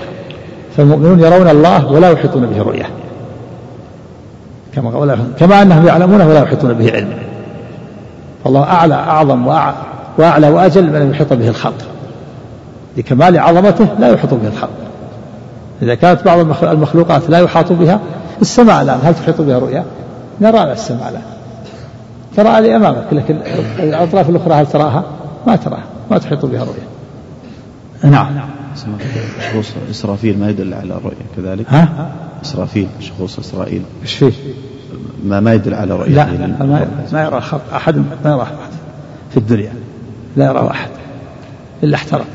فالمؤمنون يرون الله ولا يحيطون به رؤية كما قال كما أنهم يعلمونه ولا يحيطون به علما فالله أعلى أعظم وأعلى وأجل من أن يحيط به الخلق. لكمال عظمته لا يحيط به الخلق. إذا كانت بعض المخلوقات لا يحاط بها السماء الآن هل تحيط بها رؤيا؟ نرى السماء الآن. ترى اللي أمامك لكن الأطراف الأخرى هل تراها؟ ما تراها ما تحيط بها رؤيا. نعم. شخوص إسرافيل ما يدل على الرؤية كذلك؟ ها؟ إسرافيل شخوص إسرائيل إيش فيه؟ ما ما يدل على رؤية لا, لا ما, ما يرى أحد ما يرى أحد في الدنيا. لا يرى أحد إلا احترق.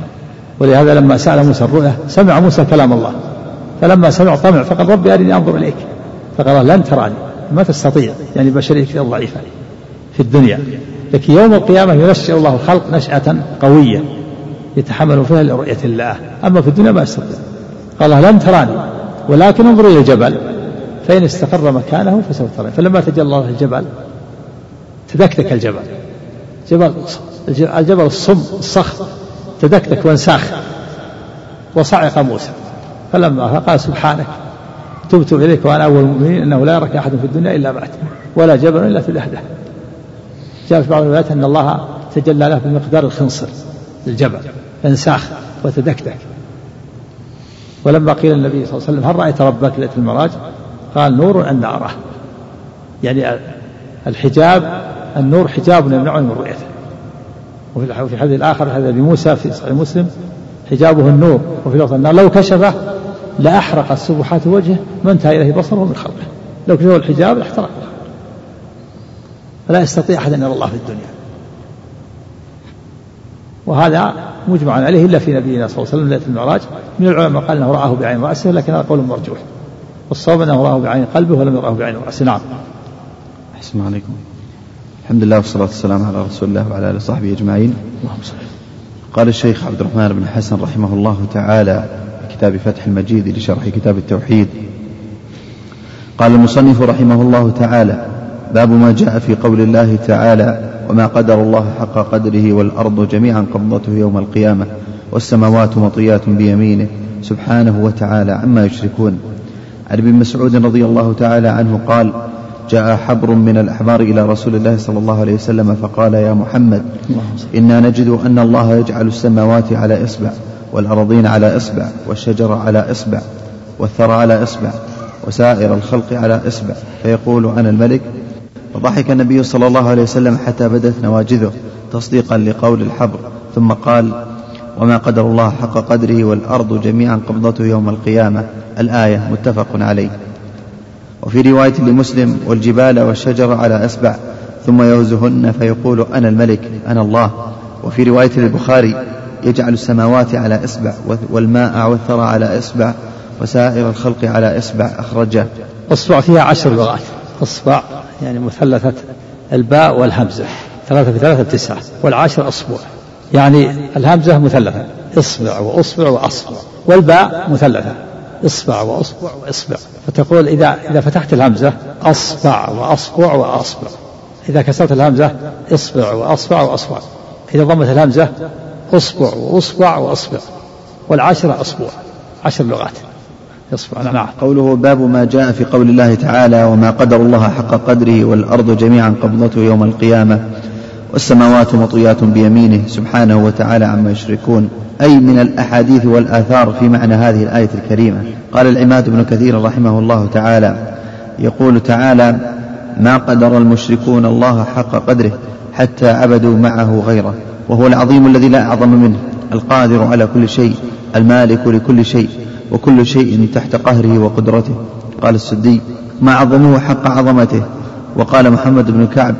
ولهذا لما سأل موسى الرؤيا سمع موسى كلام الله. فلما سمع طمع فقال ربي أرني أنظر إليك. فقال لن تراني ما تستطيع يعني بشرية ضعيفة في الدنيا. لكن يوم القيامة ينشئ الله الخلق نشأة قوية يتحمل فيها لرؤية الله. أما في الدنيا ما يستطيع. قال لن تراني ولكن انظر إلى الجبل. فإن استقر مكانه فسوف تراني. فلما تجلى الله الجبل تدكدك الجبل. جبل الجبل الصم الصخر تدكدك وانساخ. وصعق موسى. فلما قال سبحانك تبت إليك وأنا أول المؤمنين أنه لا يراك أحد في الدنيا إلا مات ولا جبل إلا في الأهدى جاء في بعض الروايات أن الله تجلى له بمقدار الخنصر الجبل فانساخ وتدكدك ولما قيل النبي صلى الله عليه وسلم هل رأيت ربك ليلة المراج؟ قال نور أن أراه. يعني الحجاب النور حجاب يمنعني من رؤيته. وفي الحديث الآخر هذا موسى في صحيح مسلم حجابه النور. وفي لفظ لو كشفه لأحرق السبحات وجهه ما انتهى إليه بصره من خلقه. لو كشف الحجاب لاحترق فلا يستطيع أحد أن يرى الله في الدنيا. وهذا مجمع عليه إلا في نبينا صلى الله عليه وسلم ليلة المعراج. من العلماء قال أنه رآه بعين رأسه لكن هذا قول مرجوح. والصواب أنه رآه بعين قلبه ولم يرآه بعين رأسه. نعم. أحسن عليكم. الحمد لله والصلاة والسلام على رسول الله وعلى آله وصحبه أجمعين. اللهم صل قال الشيخ عبد الرحمن بن حسن رحمه الله تعالى كتاب فتح المجيد لشرح كتاب التوحيد. قال المصنف رحمه الله تعالى باب ما جاء في قول الله تعالى وما قدر الله حق قدره والأرض جميعا قبضته يوم القيامة والسماوات مطيات بيمينه سبحانه وتعالى عما يشركون. عن ابن مسعود رضي الله تعالى عنه قال جاء حبر من الأحبار إلى رسول الله صلى الله عليه وسلم فقال يا محمد إنا نجد أن الله يجعل السماوات على إصبع. والأرضين على إصبع والشجر على إصبع والثرى على إصبع وسائر الخلق على إصبع. فيقول أنا الملك فضحك النبي صلى الله عليه وسلم حتى بدت نواجذه تصديقا لقول الحبر ثم قال وما قدر الله حق قدره والأرض جميعا قبضته يوم القيامة. الآية متفق عليه. وفي رواية لمسلم والجبال والشجر على أسبع ثم يوزهن فيقول أنا الملك أنا الله. وفي رواية للبخاري يجعل السماوات على إصبع والماء والثرى على إصبع وسائر الخلق على إصبع أخرجه. إصبع فيها عشر لغات إصبع يعني مثلثة الباء والهمزة. ثلاثة في ثلاثة تسعة. والعاشر أصبع. يعني الهمزة مثلثة. إصبع وأصبع وأصبع. والباء مثلثة. إصبع وأصبع وإصبع. فتقول إذا إذا فتحت الهمزة أصبع وأصبع وأصبع. إذا كسرت الهمزة إصبع وأصبع وأصبع. إذا ضمت الهمزة أصبع وأصبع وأصبع. والعشرة أصبع عشر لغات. يصبح نعم. قوله باب ما جاء في قول الله تعالى وما قدر الله حق قدره والأرض جميعا قبضته يوم القيامة والسماوات مطويات بيمينه سبحانه وتعالى عما يشركون. أي من الأحاديث والآثار في معنى هذه الآية الكريمة. قال العماد بن كثير رحمه الله تعالى يقول تعالى ما قدر المشركون الله حق قدره حتى عبدوا معه غيره. وهو العظيم الذي لا أعظم منه القادر على كل شيء المالك لكل شيء وكل شيء تحت قهره وقدرته. قال السدي ما عظموه حق عظمته. وقال محمد بن كعب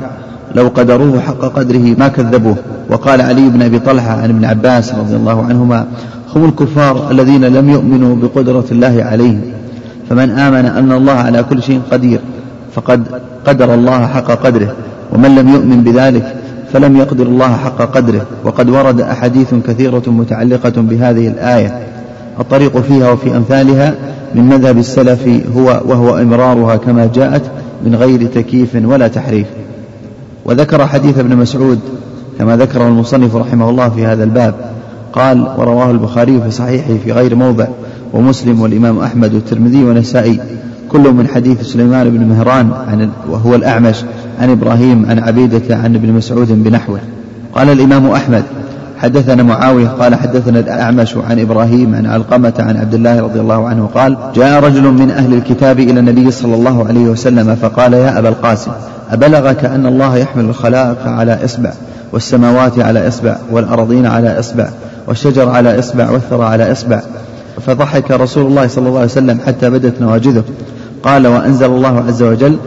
لو قدروه حق قدره ما كذبوه. وقال علي بن أبي طلحة عن ابن عباس رضي الله عنهما هم الكفار الذين لم يؤمنوا بقدرة الله عليهم فمن آمن أن الله على كل شيء قدير فقد قدر الله حق قدره ومن لم يؤمن بذلك فلم يقدر الله حق قدره وقد ورد أحاديث كثيرة متعلقة بهذه الآية. الطريق فيها وفي أمثالها من مذهب السلف هو وهو إمرارها كما جاءت من غير تكييف ولا تحريف. وذكر حديث ابن مسعود كما ذكره المصنف رحمه الله في هذا الباب. قال ورواه البخاري في صحيحه في غير موضع ومسلم والإمام أحمد والترمذي والنسائي. كل من حديث سليمان بن مهران عن وهو الأعمش. عن إبراهيم عن عبيدة عن ابن مسعود بنحوه. قال الإمام أحمد حدثنا معاوية قال حدثنا الأعمش عن إبراهيم عن علقمة عن عبد الله رضي الله عنه قال جاء رجل من أهل الكتاب إلى النبي صلى الله عليه وسلم فقال يا أبا القاسم أبلغك أن الله يحمل الخلائق على إصبع والسماوات على إصبع والأرضين على إصبع والشجر على إصبع والثرى على إصبع. فضحك رسول الله صلى الله عليه وسلم حتى بدت نواجذه. قال وأنزل الله عز وجل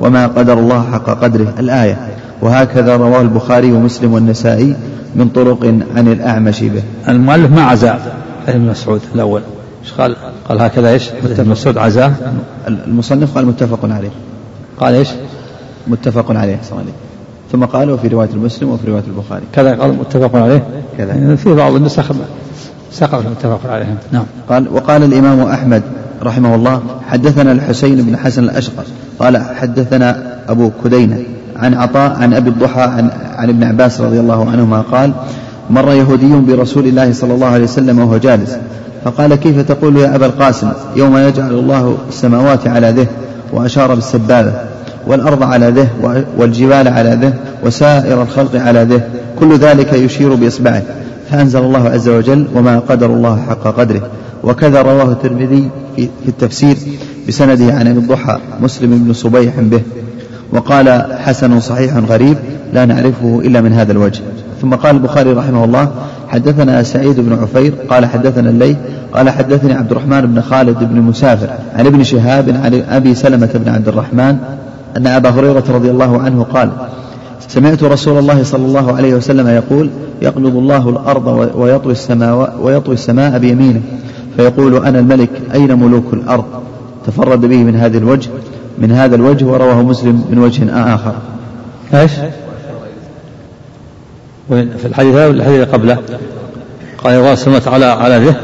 وما قدر الله حق قدره. الآية وهكذا رواه البخاري ومسلم والنسائي من طرق عن الأعمش به. المؤلف ما عزاه؟ ابن مسعود الأول. إيش قال؟ قال هكذا إيش؟ ابن مسعود. عزاه؟ المصنف قال متفق عليه. قال إيش؟ متفق عليه صلى الله عليه ثم قال وفي رواية المسلم وفي رواية البخاري. كذا قال متفق عليه؟ كذا. يعني في بعض النسخ سقط متفق عليه نعم. قال وقال الإمام أحمد رحمه الله حدثنا الحسين بن حسن الأشقر قال حدثنا أبو كدينة عن عطاء عن أبي الضحى عن, عن ابن عباس رضي الله عنهما قال مر يهودي برسول الله صلى الله عليه وسلم وهو جالس فقال كيف تقول يا أبا القاسم يوم يجعل الله السماوات على ذه وأشار بالسبابة والأرض على ذه والجبال على ذه وسائر الخلق على ذه كل ذلك يشير بإصبعه؟ فأنزل الله عز وجل وما قدر الله حق قدره. وكذا رواه الترمذي في التفسير بسنده عن أبي الضحى مسلم بن صبيح به. وقال حسن صحيح غريب لا نعرفه إلا من هذا الوجه. ثم قال البخاري رحمه الله حدثنا سعيد بن عفير قال حدثنا الليث قال حدثني عبد الرحمن بن خالد بن مسافر عن ابن شهاب عن أبي سلمة بن عبد الرحمن أن أبا هريرة رضي الله عنه قال سمعت رسول الله صلى الله عليه وسلم يقول يقبض الله الأرض ويطوي السماء ويطوي السماء بيمينه فيقول أنا الملك أين ملوك الأرض؟ تفرد به من هذا الوجه من هذا الوجه ورواه مسلم من وجه آخر. إيش؟ وين؟ في الحديث الحديث قبله؟ قال الله سمت على على ذه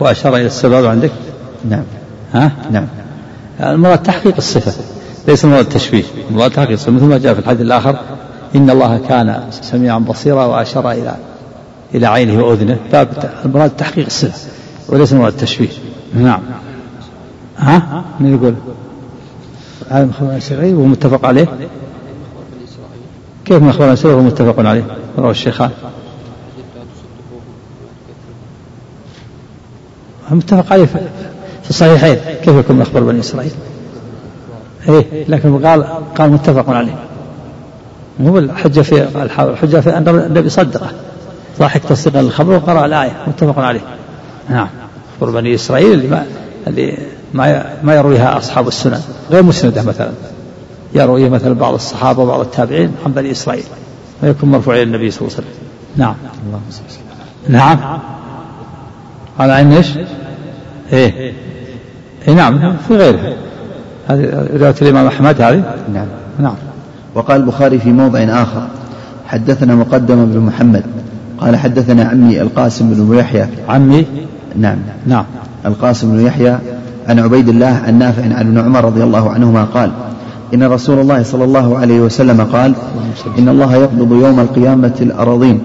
وأشار إلى السبب عندك نعم. ها؟ نعم. المراد تحقيق الصفة ليس المراد التشبيه. المراد تحقيق الصفة مثل ما جاء في الحديث الآخر إن الله كان سميعا بصيرا وأشار إلى إلى عينه وأذنه. باب المراد تحقيق الصفة وليس المراد التشبيه نعم. ها؟ من يقول؟ هذا مخبر إسرائيل وهو متفق عليه. كيف مخبر إسرائيل وهو متفق عليه؟ رواه الشيخان متفق عليه في الصحيحين. كيف يكون أخبار بني إسرائيل؟ إيه لكن قال قال متفق عليه. هو الحجة في الحجة في أن النبي صدقه ضاحك تصديقا للخبر وقرأ الآية متفق عليه. نعم. أخبار بني إسرائيل اللي ما اللي ما ما يرويها أصحاب السنن غير مسندة مثلا. يرويه مثلا بعض الصحابة وبعض التابعين عن بني إسرائيل ما يكون مرفوع إلى النبي صلى الله عليه وسلم. نعم. نعم. على عين إيش؟ إيه. اي نعم. في غيره هذه رواية الإمام أحمد هذه؟ نعم. نعم. وقال البخاري في موضع آخر حدثنا مقدم بن محمد قال حدثنا عمي القاسم بن يحيى. عمي؟ نعم. نعم. القاسم بن يحيى عن عبيد الله عن نافع عن ابن عمر رضي الله عنهما قال إن رسول الله صلى الله عليه وسلم قال إن الله يقبض يوم القيامة الأراضين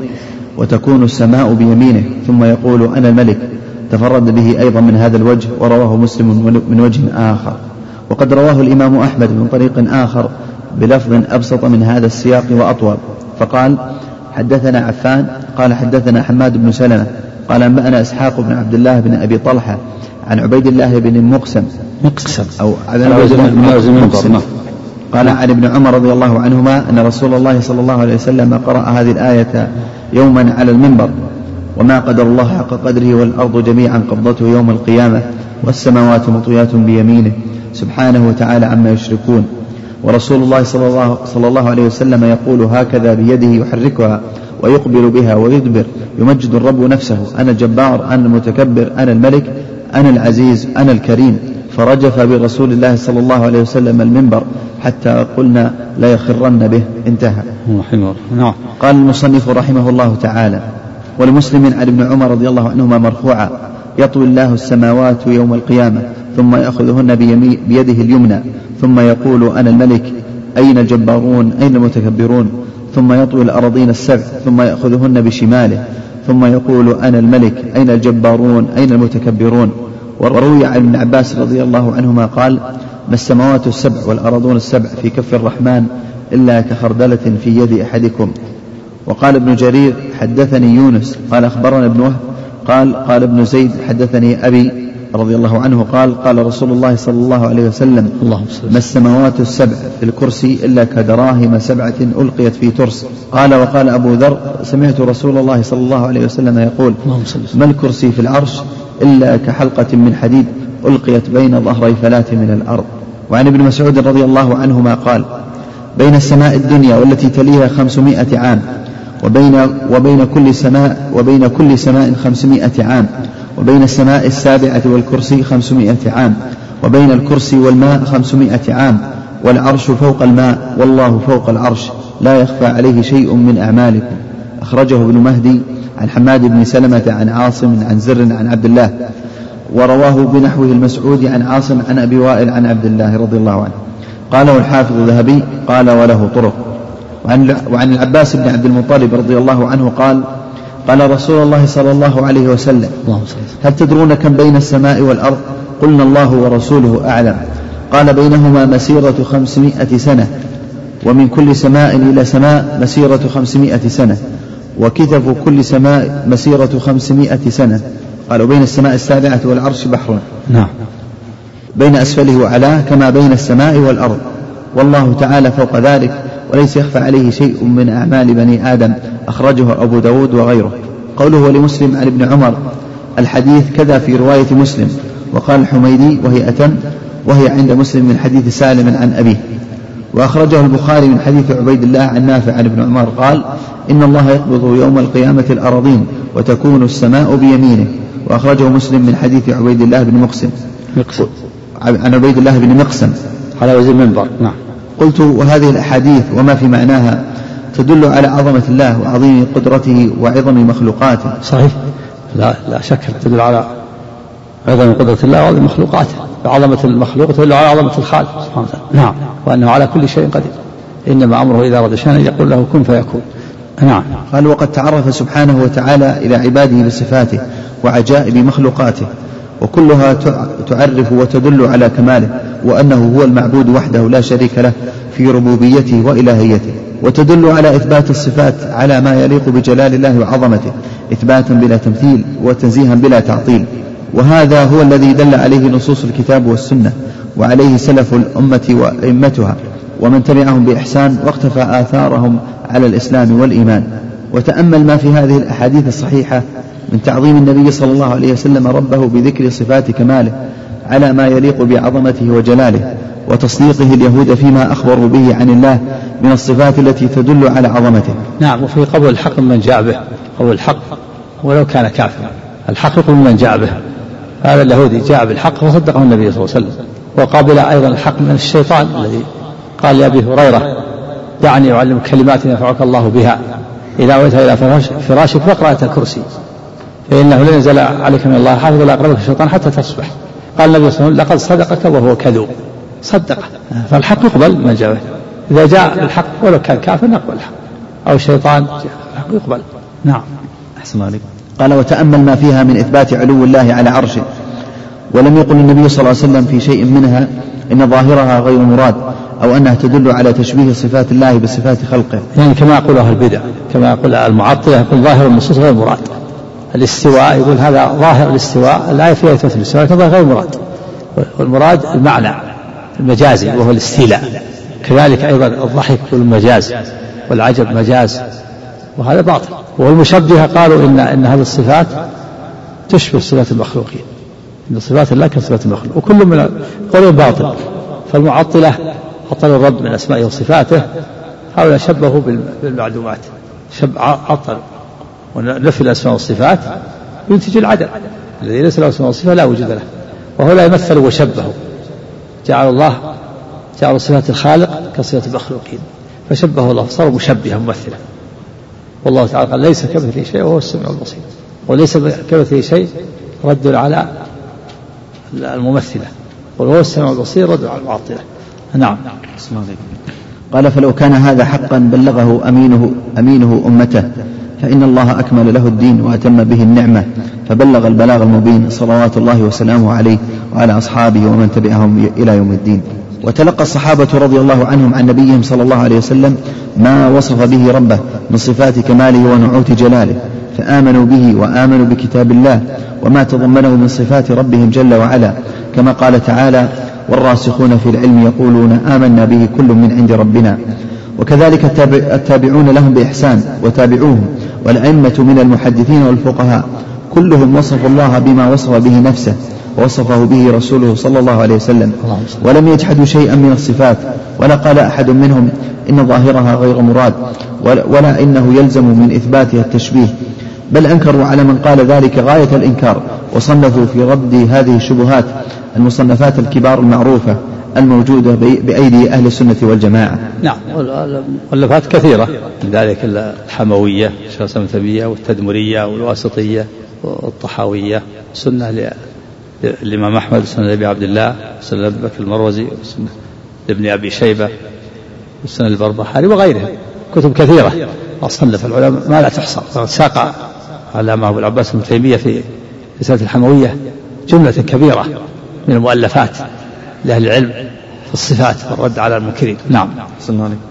وتكون السماء بيمينه ثم يقول أنا الملك. تفرد به أيضا من هذا الوجه ورواه مسلم من وجه آخر. وقد رواه الإمام أحمد من طريق آخر بلفظ أبسط من هذا السياق وأطول. فقال حدثنا عفان قال حدثنا حماد بن سلمة قال أنبأنا إسحاق بن عبد الله بن أبي طلحة عن عبيد الله بن مقسم. مقسم. أو مقسم. قال عن ابن عمر رضي الله عنهما أن رسول الله صلى الله عليه وسلم قرأ هذه الآية يوما على المنبر وما قدر الله حق قدره والأرض جميعا قبضته يوم القيامة والسماوات مطويات بيمينه سبحانه وتعالى عما يشركون. ورسول الله صلى الله, صلى الله عليه وسلم يقول هكذا بيده يحركها ويقبل بها ويدبر. يمجد الرب نفسه. أنا الجبار أنا المتكبر أنا الملك أنا العزيز أنا الكريم. فرجف برسول الله صلى الله عليه وسلم المنبر حتى قلنا لا يخرن به. انتهى. نعم. قال المصنف رحمه الله تعالى ولمسلم عن ابن عمر رضي الله عنهما مرفوعا يطوي الله السماوات يوم القيامة. ثم يأخذهن بيده اليمنى ثم يقول أنا الملك أين الجبارون؟ أين المتكبرون؟ ثم يطوي الأراضين السبع ثم يأخذهن بشماله ثم يقول أنا الملك أين الجبارون؟ أين المتكبرون؟ وروي عن ابن عباس رضي الله عنهما قال ما السماوات السبع والأراضون السبع في كف الرحمن إلا كخردلة في يد أحدكم؟ وقال ابن جرير حدثني يونس قال أخبرنا ابن وهب قال قال ابن زيد حدثني أبي رضي الله عنه قال قال رسول الله صلى الله عليه وسلم اللهم ما السماوات السبع في الكرسي إلا كدراهم سبعة ألقيت في ترس. قال وقال أبو ذر سمعت رسول الله صلى الله عليه وسلم يقول ما الكرسي في العرش إلا كحلقة من حديد ألقيت بين ظهري فلاة من الأرض. وعن ابن مسعود رضي الله عنهما قال بين السماء الدنيا والتي تليها خمسمائة عام وبين وبين كل سماء وبين كل سماء خمسمائة عام وبين السماء السابعة والكرسي خمسمائة عام وبين الكرسي والماء خمسمائة عام والعرش فوق الماء والله فوق العرش لا يخفى عليه شيء من أعمالكم. أخرجه ابن مهدي عن حماد بن سلمة عن عاصم عن زر عن عبد الله ورواه بنحوه المسعود عن عاصم عن أبي وائل عن عبد الله رضي الله عنه. قاله الحافظ الذهبي قال وله طرق. وعن, وعن العباس بن عبد المطلب رضي الله عنه قال قال رسول الله صلى الله عليه وسلم هل تدرون كم بين السماء والأرض؟ قلنا الله ورسوله أعلم. قال بينهما مسيرة خمسمائة سنة ومن كل سماء إلى سماء مسيرة خمسمائة سنة وكتف كل سماء مسيرة خمسمائة سنة. قال وبين السماء السابعة والعرش بحر. نعم. بين أسفله وعلاه كما بين السماء والأرض. والله تعالى فوق ذلك وليس يخفى عليه شيء من أعمال بني آدم أخرجه أبو داود وغيره. قوله ولمسلم عن ابن عمر الحديث كذا في رواية مسلم وقال الحميدي وهي أتم وهي عند مسلم من حديث سالم عن أبيه. وأخرجه البخاري من حديث عبيد الله عن نافع عن ابن عمر قال إن الله يقبض يوم القيامة الأراضين وتكون السماء بيمينه. وأخرجه مسلم من حديث عبيد الله بن مقسم. مقسم. عن عبيد الله بن مقسم. على وزن المنبر. نعم. قلت وهذه الأحاديث وما في معناها تدل على عظمة الله وعظيم قدرته وعظم مخلوقاته. صحيح. لا لا شك تدل على من قدرة الله وعظم مخلوقاته. بعظمة المخلوق تدل على عظمة الخالق سبحانه وتعالى. نعم. وأنه على كل شيء قدير. إنما أمره إذا أراد شيئا يقول له كن فيكون. نعم. قال وقد تعرف سبحانه وتعالى إلى عباده بصفاته وعجائب مخلوقاته وكلها تعرف وتدل على كماله. وأنه هو المعبود وحده لا شريك له في ربوبيته وإلهيته وتدل على إثبات الصفات على ما يليق بجلال الله وعظمته إثباتا بلا تمثيل وتنزيها بلا تعطيل. وهذا هو الذي دل عليه نصوص الكتاب والسنة وعليه سلف الأمة وأئمتها ومن تبعهم بإحسان واقتفى آثارهم على الإسلام والإيمان. وتأمل ما في هذه الأحاديث الصحيحة من تعظيم النبي صلى الله عليه وسلم ربه بذكر صفات كماله على ما يليق بعظمته وجلاله وتصديقه اليهود فيما أخبروا به عن الله من الصفات التي تدل على عظمته. نعم وفي قبول الحق من جاء به. قبول الحق ولو كان كافرا. الحق يقول من جاء به. هذا اليهودي جاء بالحق فصدقه النبي صلى الله عليه وسلم. وقابل أيضا الحق من الشيطان الذي قال لأبي هريرة دعني أعلمك كلمات ينفعك الله بها. إذا أويت إلى فراشك فاقرأ الكرسي. فإنه لن ينزل عليك من الله حافظ ولا يقربك الشيطان حتى تصبح. قال النبي صلى الله عليه وسلم لقد صدقك وهو كذوب. صدقه فالحق يقبل من جاء. إذا جاء بالحق ولو كان كافر نقبل الحق. أو الشيطان الحق يقبل. نعم. أحسن عليك. قال وتأمل ما فيها من إثبات علو الله على عرشه. ولم يقل النبي صلى الله عليه وسلم في شيء منها إن ظاهرها غير مراد أو أنها تدل على تشبيه صفات الله بصفات خلقه. يعني كما يقول أهل البدع كما يقول المعطلة يقول ظاهر النصوص غير مراد. الاستواء يقول هذا ظاهر الاستواء الآية فيها إثبات الاستواء لكن غير مراد والمراد المعنى المجازي وهو الاستيلاء. كذلك أيضا الضحك والمجاز والعجب مجاز وهذا باطل. والمشبهة قالوا إن إن هذه الصفات تشبه صفات المخلوقين. إن صفات الله كصفات المخلوق وكل من قول باطل. فالمعطلة عطلوا الرب من أسمائه وصفاته هؤلاء شبهوا بالمعلومات شب عطل. ونفي الأسماء والصفات ينتج العدم الذي ليس له أسماء وصفات لا وجود له. وهؤلاء مثلوا وشبهوا جعل الله جعلوا صفات الخالق كصفات المخلوقين. فشبهه الله صار مشبها ممثلا. والله تعالى قال ليس كمثله شيء وهو السميع البصير. وليس كمثله شيء رد على الممثلة. وهو السميع البصير رد على المعطلة نعم. قال فلو كان هذا حقا بلغه أمينه أمينه أمته. فإن الله أكمل له الدين وأتم به النعمة فبلغ البلاغ المبين صلوات الله وسلامه عليه وعلى أصحابه ومن تبعهم إلى يوم الدين. وتلقى الصحابة رضي الله عنهم عن نبيهم صلى الله عليه وسلم ما وصف به ربه من صفات كماله ونعوت جلاله فآمنوا به وآمنوا بكتاب الله وما تضمنه من صفات ربهم جل وعلا. كما قال تعالى والراسخون في العلم يقولون آمنا به كل من عند ربنا. وكذلك التابعون لهم بإحسان وتابعوهم والأئمة من المحدثين والفقهاء كلهم وصفوا الله بما وصف به نفسه ووصفه به رسوله صلى الله عليه وسلم. ولم يجحدوا شيئا من الصفات ولا قال أحد منهم إن ظاهرها غير مراد ولا إنه يلزم من إثباتها التشبيه. بل أنكروا على من قال ذلك غاية الإنكار وصنفوا في رد هذه الشبهات المصنفات الكبار المعروفة. الموجودة بأيدي أهل السنة والجماعة. نعم. والمؤلفات كثيرة. من ذلك الحموية تيمية والتدمرية والواسطية والطحاوية. سنة للإمام أحمد سنة لأبي عبد الله سنة لأبي بكر المروزي وسنة لابن أبي شيبة وسنة البربحاري وغيرها كتب كثيرة. وصنف العلماء ما لا تحصى. ساق علامة أبو العباس ابن تيمية في رسالة الحموية جملة كبيرة من المؤلفات. لأهل العلم في الصفات والرد على المنكرين. نعم.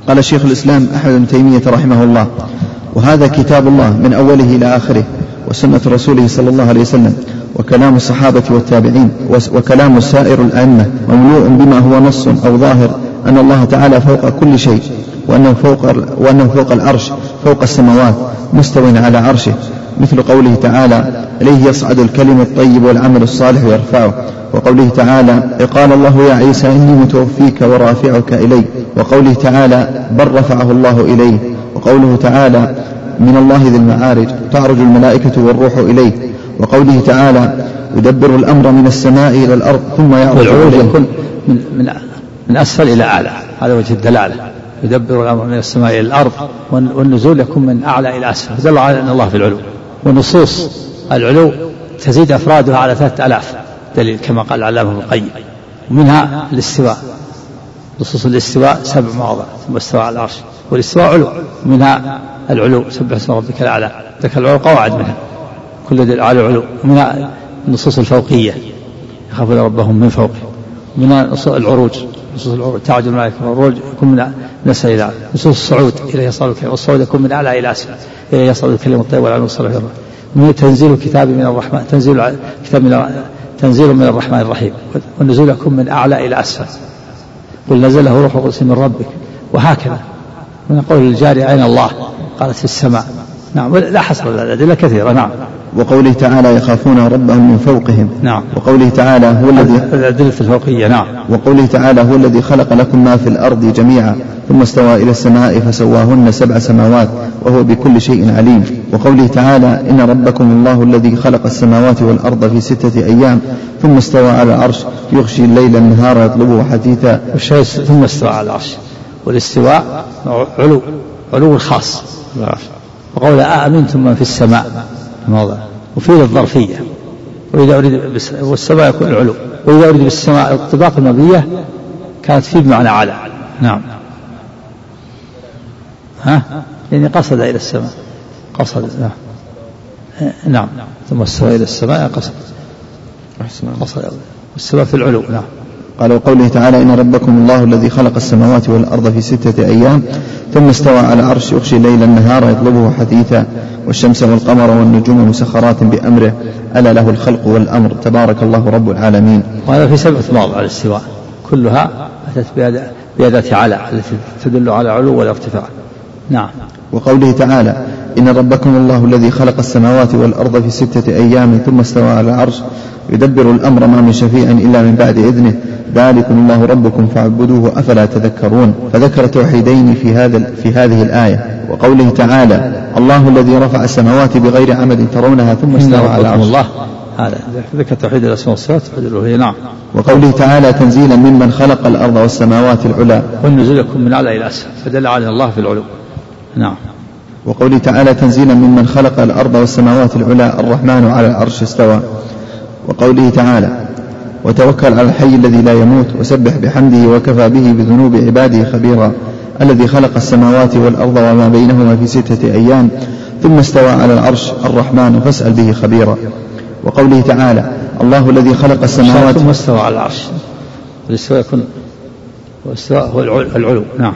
قال شيخ الإسلام أحمد بن تيمية رحمه الله وهذا كتاب الله من أوله إلى آخره وسنة رسوله صلى الله عليه وسلم وكلام الصحابة والتابعين وكلام سائر الأئمة مملوء بما هو نص أو ظاهر أن الله تعالى فوق كل شيء وأنه فوق, وأنه فوق العرش فوق السماوات مستو على عرشه. مثل قوله تعالى إليه يصعد الكلم الطيب والعمل الصالح يرفعه. وقوله تعالى قال الله يا عيسى إني متوفيك ورافعك إلي. وقوله تعالى بل رفعه الله إليه. وقوله تعالى من الله ذي المعارج تعرج الملائكة والروح إليه. وقوله تعالى يدبر الأمر من السماء إلى الأرض ثم يعرج والعروج يكون من, من, من أسفل إلى أعلى. هذا وجه الدلالة. يدبر الأمر من السماء إلى الأرض والنزول يكون من أعلى إلى أسفل. دل على أن الله في العلو ونصوص العلو تزيد أفرادها على ثلاثة ألاف دليل كما قال العلامة ابن القيم. ومنها الاستواء نصوص الاستواء سبع مواضع ثم استوى على العرش والاستواء علو. ومنها العلو سبح اسم ربك الأعلى ذكر العلو قواعد منها كل دليل على العلو. ومنها النصوص الفوقية يخافون ربهم من فوقه. من العروج نصوص تعج الملائكة والعروج يكون من نسأل إلى نصوص الصعود إليه يصعد الكلم والصعود يكون من أعلى إلى أسفل إليه يصعد الكلم الطيب والعلم الصالح من تنزيل الكتاب من الرحمن تنزيل كتاب من تنزيل من الرحمن الرحيم. والنزول يكون من أعلى إلى أسفل قل نزله روح القدس من ربك. وهكذا. من قول الجاري أين الله. قالت في السماء. نعم. لا حصر الأدلة كثيرة. نعم. وقوله تعالى يخافون ربهم من فوقهم. نعم. وقوله تعالى هو الذي الأدلة الفوقية نعم. وقوله تعالى هو الذي خلق لكم ما في الأرض جميعا ثم استوى إلى السماء فسواهن سبع سماوات وهو بكل شيء عليم. وقوله تعالى إن ربكم الله الذي خلق السماوات والأرض في ستة أيام ثم استوى على العرش يغشي الليل النهار يطلبه حثيثا ثم استوى على العرش. والاستواء علو علو خاص. وقول أأمنتم من في السماء. موضع وفيه الظرفية. وإذا أريد والسماء يكون العلو. وإذا أريد بالسماء الطباق المبنية كانت في بمعنى على نعم. ها؟ يعني قصد إلى السماء. قصد نعم نعم. ثم استوى إلى السماء قصد. قصد. والسماء في العلو. نعم. قال وقوله تعالى إن ربكم الله الذي خلق السماوات والأرض في ستة أيام ثم استوى على العرش. يغشي الليل النهار يطلبه حثيثا. والشمس والقمر والنجوم مسخرات بأمره ألا له الخلق والأمر. تبارك الله رب العالمين. وهذا في سبعة مواضع الاستواء كلها أتت بأداة على التي تدل على علو والارتفاع نعم. وقوله تعالى إن ربكم الله الذي خلق السماوات والأرض في ستة أيام ثم استوى على العرش يدبر الأمر ما من شفيع إلا من بعد إذنه. ذلكم الله ربكم فاعبدوه أفلا تذكرون؟ فذكر توحيدين في هذا في هذه الآية. وقوله تعالى الله الذي رفع السماوات بغير عمد ترونها ثم استوى على العرش. الله. هذا. ذكر توحيد الأسماء والصفات توحيد الألوهية نعم. وقوله تعالى تنزيلا ممن خلق الأرض والسماوات العلى. والنزول يكون من اعلى إلى أسفل. فدل على الله في العلو. نعم. وقوله تعالى تنزيلا ممن خلق الأرض والسماوات العلى الرحمن على العرش استوى. وقوله تعالى وتوكل على الحي الذي لا يموت وسبح بحمده وكفى به بذنوب عباده خبيرا. الذي خلق السماوات والأرض وما بينهما في ستة أيام ثم استوى على العرش الرحمن فاسأل به خبيرا. وقوله تعالى الله الذي خلق السماوات ثم استوى على العرش. الاستواء يكون هو العلو. نعم.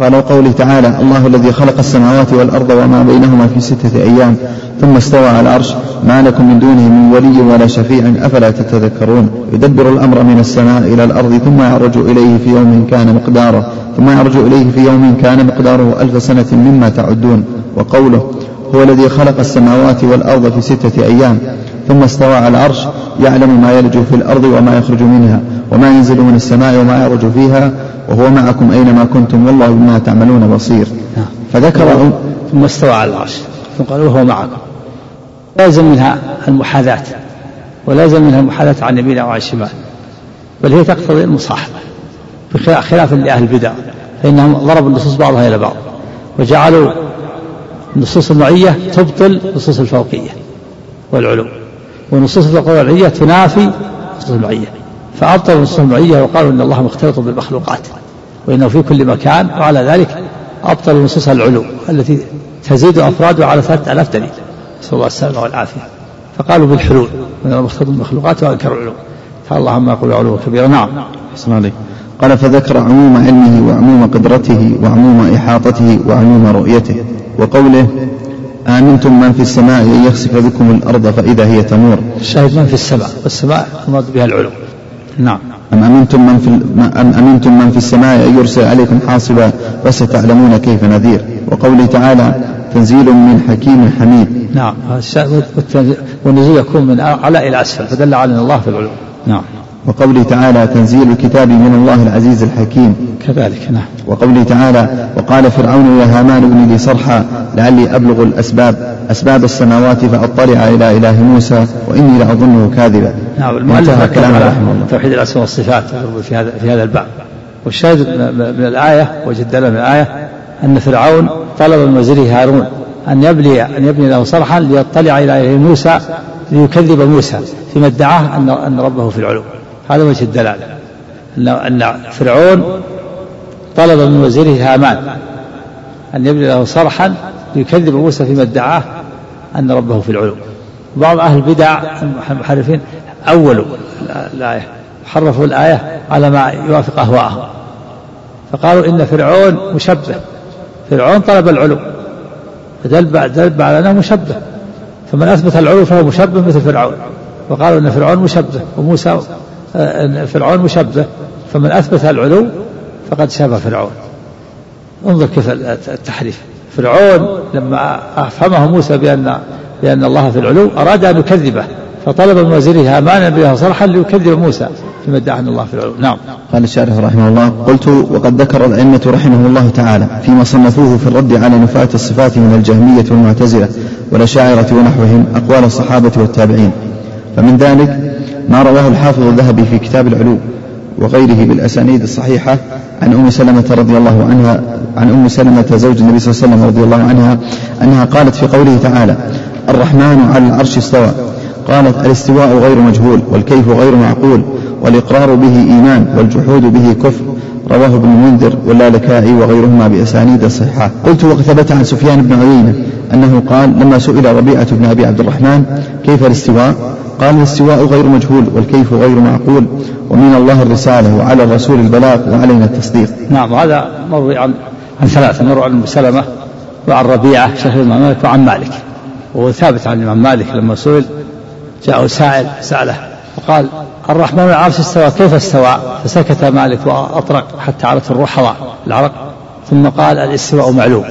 قال وقوله تعالى الله الذي خلق السماوات والأرض وما بينهما في ستة أيام ثم استوى على العرش ما لكم من دونه من ولي ولا شفيع أفلا تتذكرون يدبر الأمر من السماء إلى الأرض ثم يعرج إليه في يوم كان مقداره ثم يعرج إليه في يوم كان مقداره ألف سنة مما تعدون وقوله هو الذي خلق السماوات والأرض في ستة أيام ثم استوى على العرش يعلم ما يلج في الأرض وما يخرج منها وما ينزل من السماء وما يعرج فيها وهو معكم أينما كنتم والله بما تعملون بصير. نعم. فذكر ثم استوى على العرش. ثم قال وهو معكم. لازم منها المحاذاة. ولازم منها المحاذاة عن يمين أو عن الشمال بل هي تقتضي المصاحبة. خلافا لأهل البدع. فإنهم ضربوا النصوص بعضها إلى بعض. وجعلوا النصوص المعية تبطل نصوص الفوقية والعلو. ونصوص الفوقية تنافي نصوص المعية فأبطلوا النصوص المعية وقالوا إن الله مختلط بالمخلوقات. وإنه في كل مكان وعلى ذلك أبطلوا نصوص العلو التي تزيد أفرادها على ثلاثة آلاف دليل نسأل الله السلامة والعافية. فقالوا بالحلول من المختلط بالمخلوقات وأنكروا العلو. فالله عما يقول علو كبيرا نعم. حسن عليك قال فذكر عموم علمه وعموم قدرته وعموم إحاطته وعموم رؤيته وقوله آمنتم من في السماء أن يخسف بكم الأرض فإذا هي تمور. الشاهد من في السماء والسماء المراد بها العلو. نعم. أم أمنتم من في أم أمنتم من في السماء أن يرسل عليكم حاصبا فستعلمون كيف نذير؟ وقوله تعالى تنزيل من حكيم حميد. نعم والنزول يكون من أعلى إلى أسفل فدل على أن الله في العلو. نعم. وقوله تعالى تنزيل الكتاب من الله العزيز الحكيم. كذلك نعم. وقوله تعالى وقال فرعون يا هامان ابن لي صرحا لعلي أبلغ الأسباب أسباب السماوات فأطلع إلى إله موسى وإني لأظنه كاذبا. نعم المؤلف كلام رحمه الله. توحيد الأسماء والصفات في هذا في هذا الباب. والشاهد من الآية وجد من الآية أن فرعون طلب من وزيره هارون أن يبني أن يبني له صرحا ليطلع إلى إله موسى ليكذب موسى فيما ادعاه أن أن ربه في العلو. هذا وجه الدلالة أن فرعون طلب من وزيره هامان أن يبني له صرحا ليكذب موسى فيما ادعاه أن ربه في العلو. بعض أهل البدع المحرفين أولوا الآية حرفوا الآية على ما يوافق أهواءهم. فقالوا إن فرعون مشبه. فرعون طلب العلو. فدل دل على أنه مشبه. فمن أثبت العلو فهو مشبه مثل فرعون. وقالوا أن فرعون مشبه. وموسى فرعون مشبه فمن أثبت العلو فقد شابه فرعون. انظر كيف التحريف. فرعون لما أفهمه موسى بأن بأن الله في العلو أراد أن يكذبه فطلب من وزيره هامان بها صرحا ليكذب موسى فيما ادعى أن الله في العلو. نعم. قال الشارح رحمه الله قلت وقد ذكر الأئمة رحمهم الله تعالى فيما صنفوه في الرد على نفاة الصفات من الجهمية والمعتزلة والأشاعرة ونحوهم أقوال الصحابة والتابعين. فمن ذلك ما رواه الحافظ الذهبي في كتاب العلو وغيره بالأسانيد الصحيحة عن أم سلمة رضي الله عنها عن أم سلمة زوج النبي صلى الله عليه وسلم رضي الله عنها أنها قالت في قوله تعالى الرحمن على العرش استوى قالت الاستواء غير مجهول والكيف غير معقول والإقرار به إيمان والجحود به كفر رواه ابن المنذر واللالكائي وغيرهما بأسانيد صحيحة. قلت وثبت عن سفيان بن عيينة أنه قال لما سئل ربيعة بن أبي عبد الرحمن كيف الاستواء؟ قال الاستواء غير مجهول والكيف غير معقول ومن الله الرسالة وعلى الرسول البلاغ وعلينا التصديق. نعم هذا مروي عن عن ثلاثة مروي عن سلمة وعن ربيعة شيخ الإمام مالك وعن مالك. وهو ثابت عن الإمام مالك لما سئل جاءه سائل سأله فقال الرحمن العرش استوى كيف استوى؟ فسكت مالك وأطرق حتى علت الرحضة العرق. ثم قال الإستواء معلوم.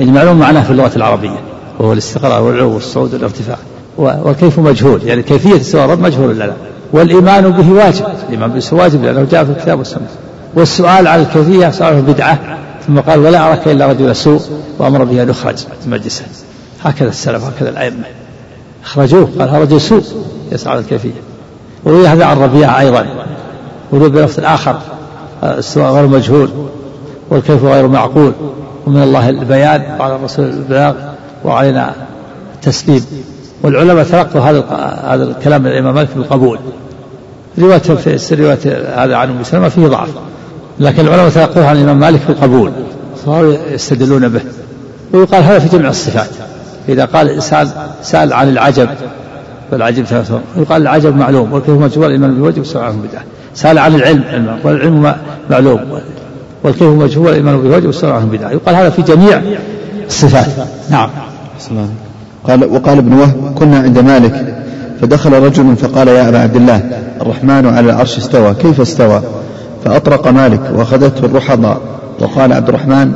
يعني معلوم معناه في اللغة العربية وهو الاستقرار والعلو والصعود والارتفاع. والكيف مجهول؟ يعني كيفية استواء الرب مجهول لنا والإيمان به واجب الإيمان به واجب لأنه جاء في الكتاب والسنة. والسؤال عن الكيفية سؤاله بدعة ثم قال ولا أراك إلا رجل سوء وأمر به أن يخرج من مجلسه هكذا السلف هكذا الأئمة. أخرجوه. قال هذا رجل سوء يسعى الكيفية. وروي هذا عن ربيعة أيضا. وروي بلفظ آخر السؤال غير مجهول والكيف غير معقول. ومن الله البيان وعلى الرسول البلاغ وعلينا التسليم. والعلماء تلقوا هذا هذا الكلام من الإمام مالك بالقبول رواية في رواية هذا عن أم سلمة فيه ضعف. لكن العلماء تلقوه عن الإمام مالك بالقبول صاروا يستدلون به. ويقال هذا في جميع الصفات. إذا قال الإنسان سأل عن العجب والعجب ثلاثة يقال العجب معلوم. والكيف مجهول الايمان بالوجه والسؤال عنه بدعه سأل عن العلم والعلم معلوم. والكيف مجهول الايمان بالوجه والسؤال عنه بدعه يقال هذا في جميع الصفات. نعم. قال وقال ابن وهب كنا عند مالك. فدخل رجل فقال يا أبا عبد الله الرحمن على العرش استوى كيف استوى؟ فأطرق مالك وأخذته الرحضة وقال عبد الرحمن.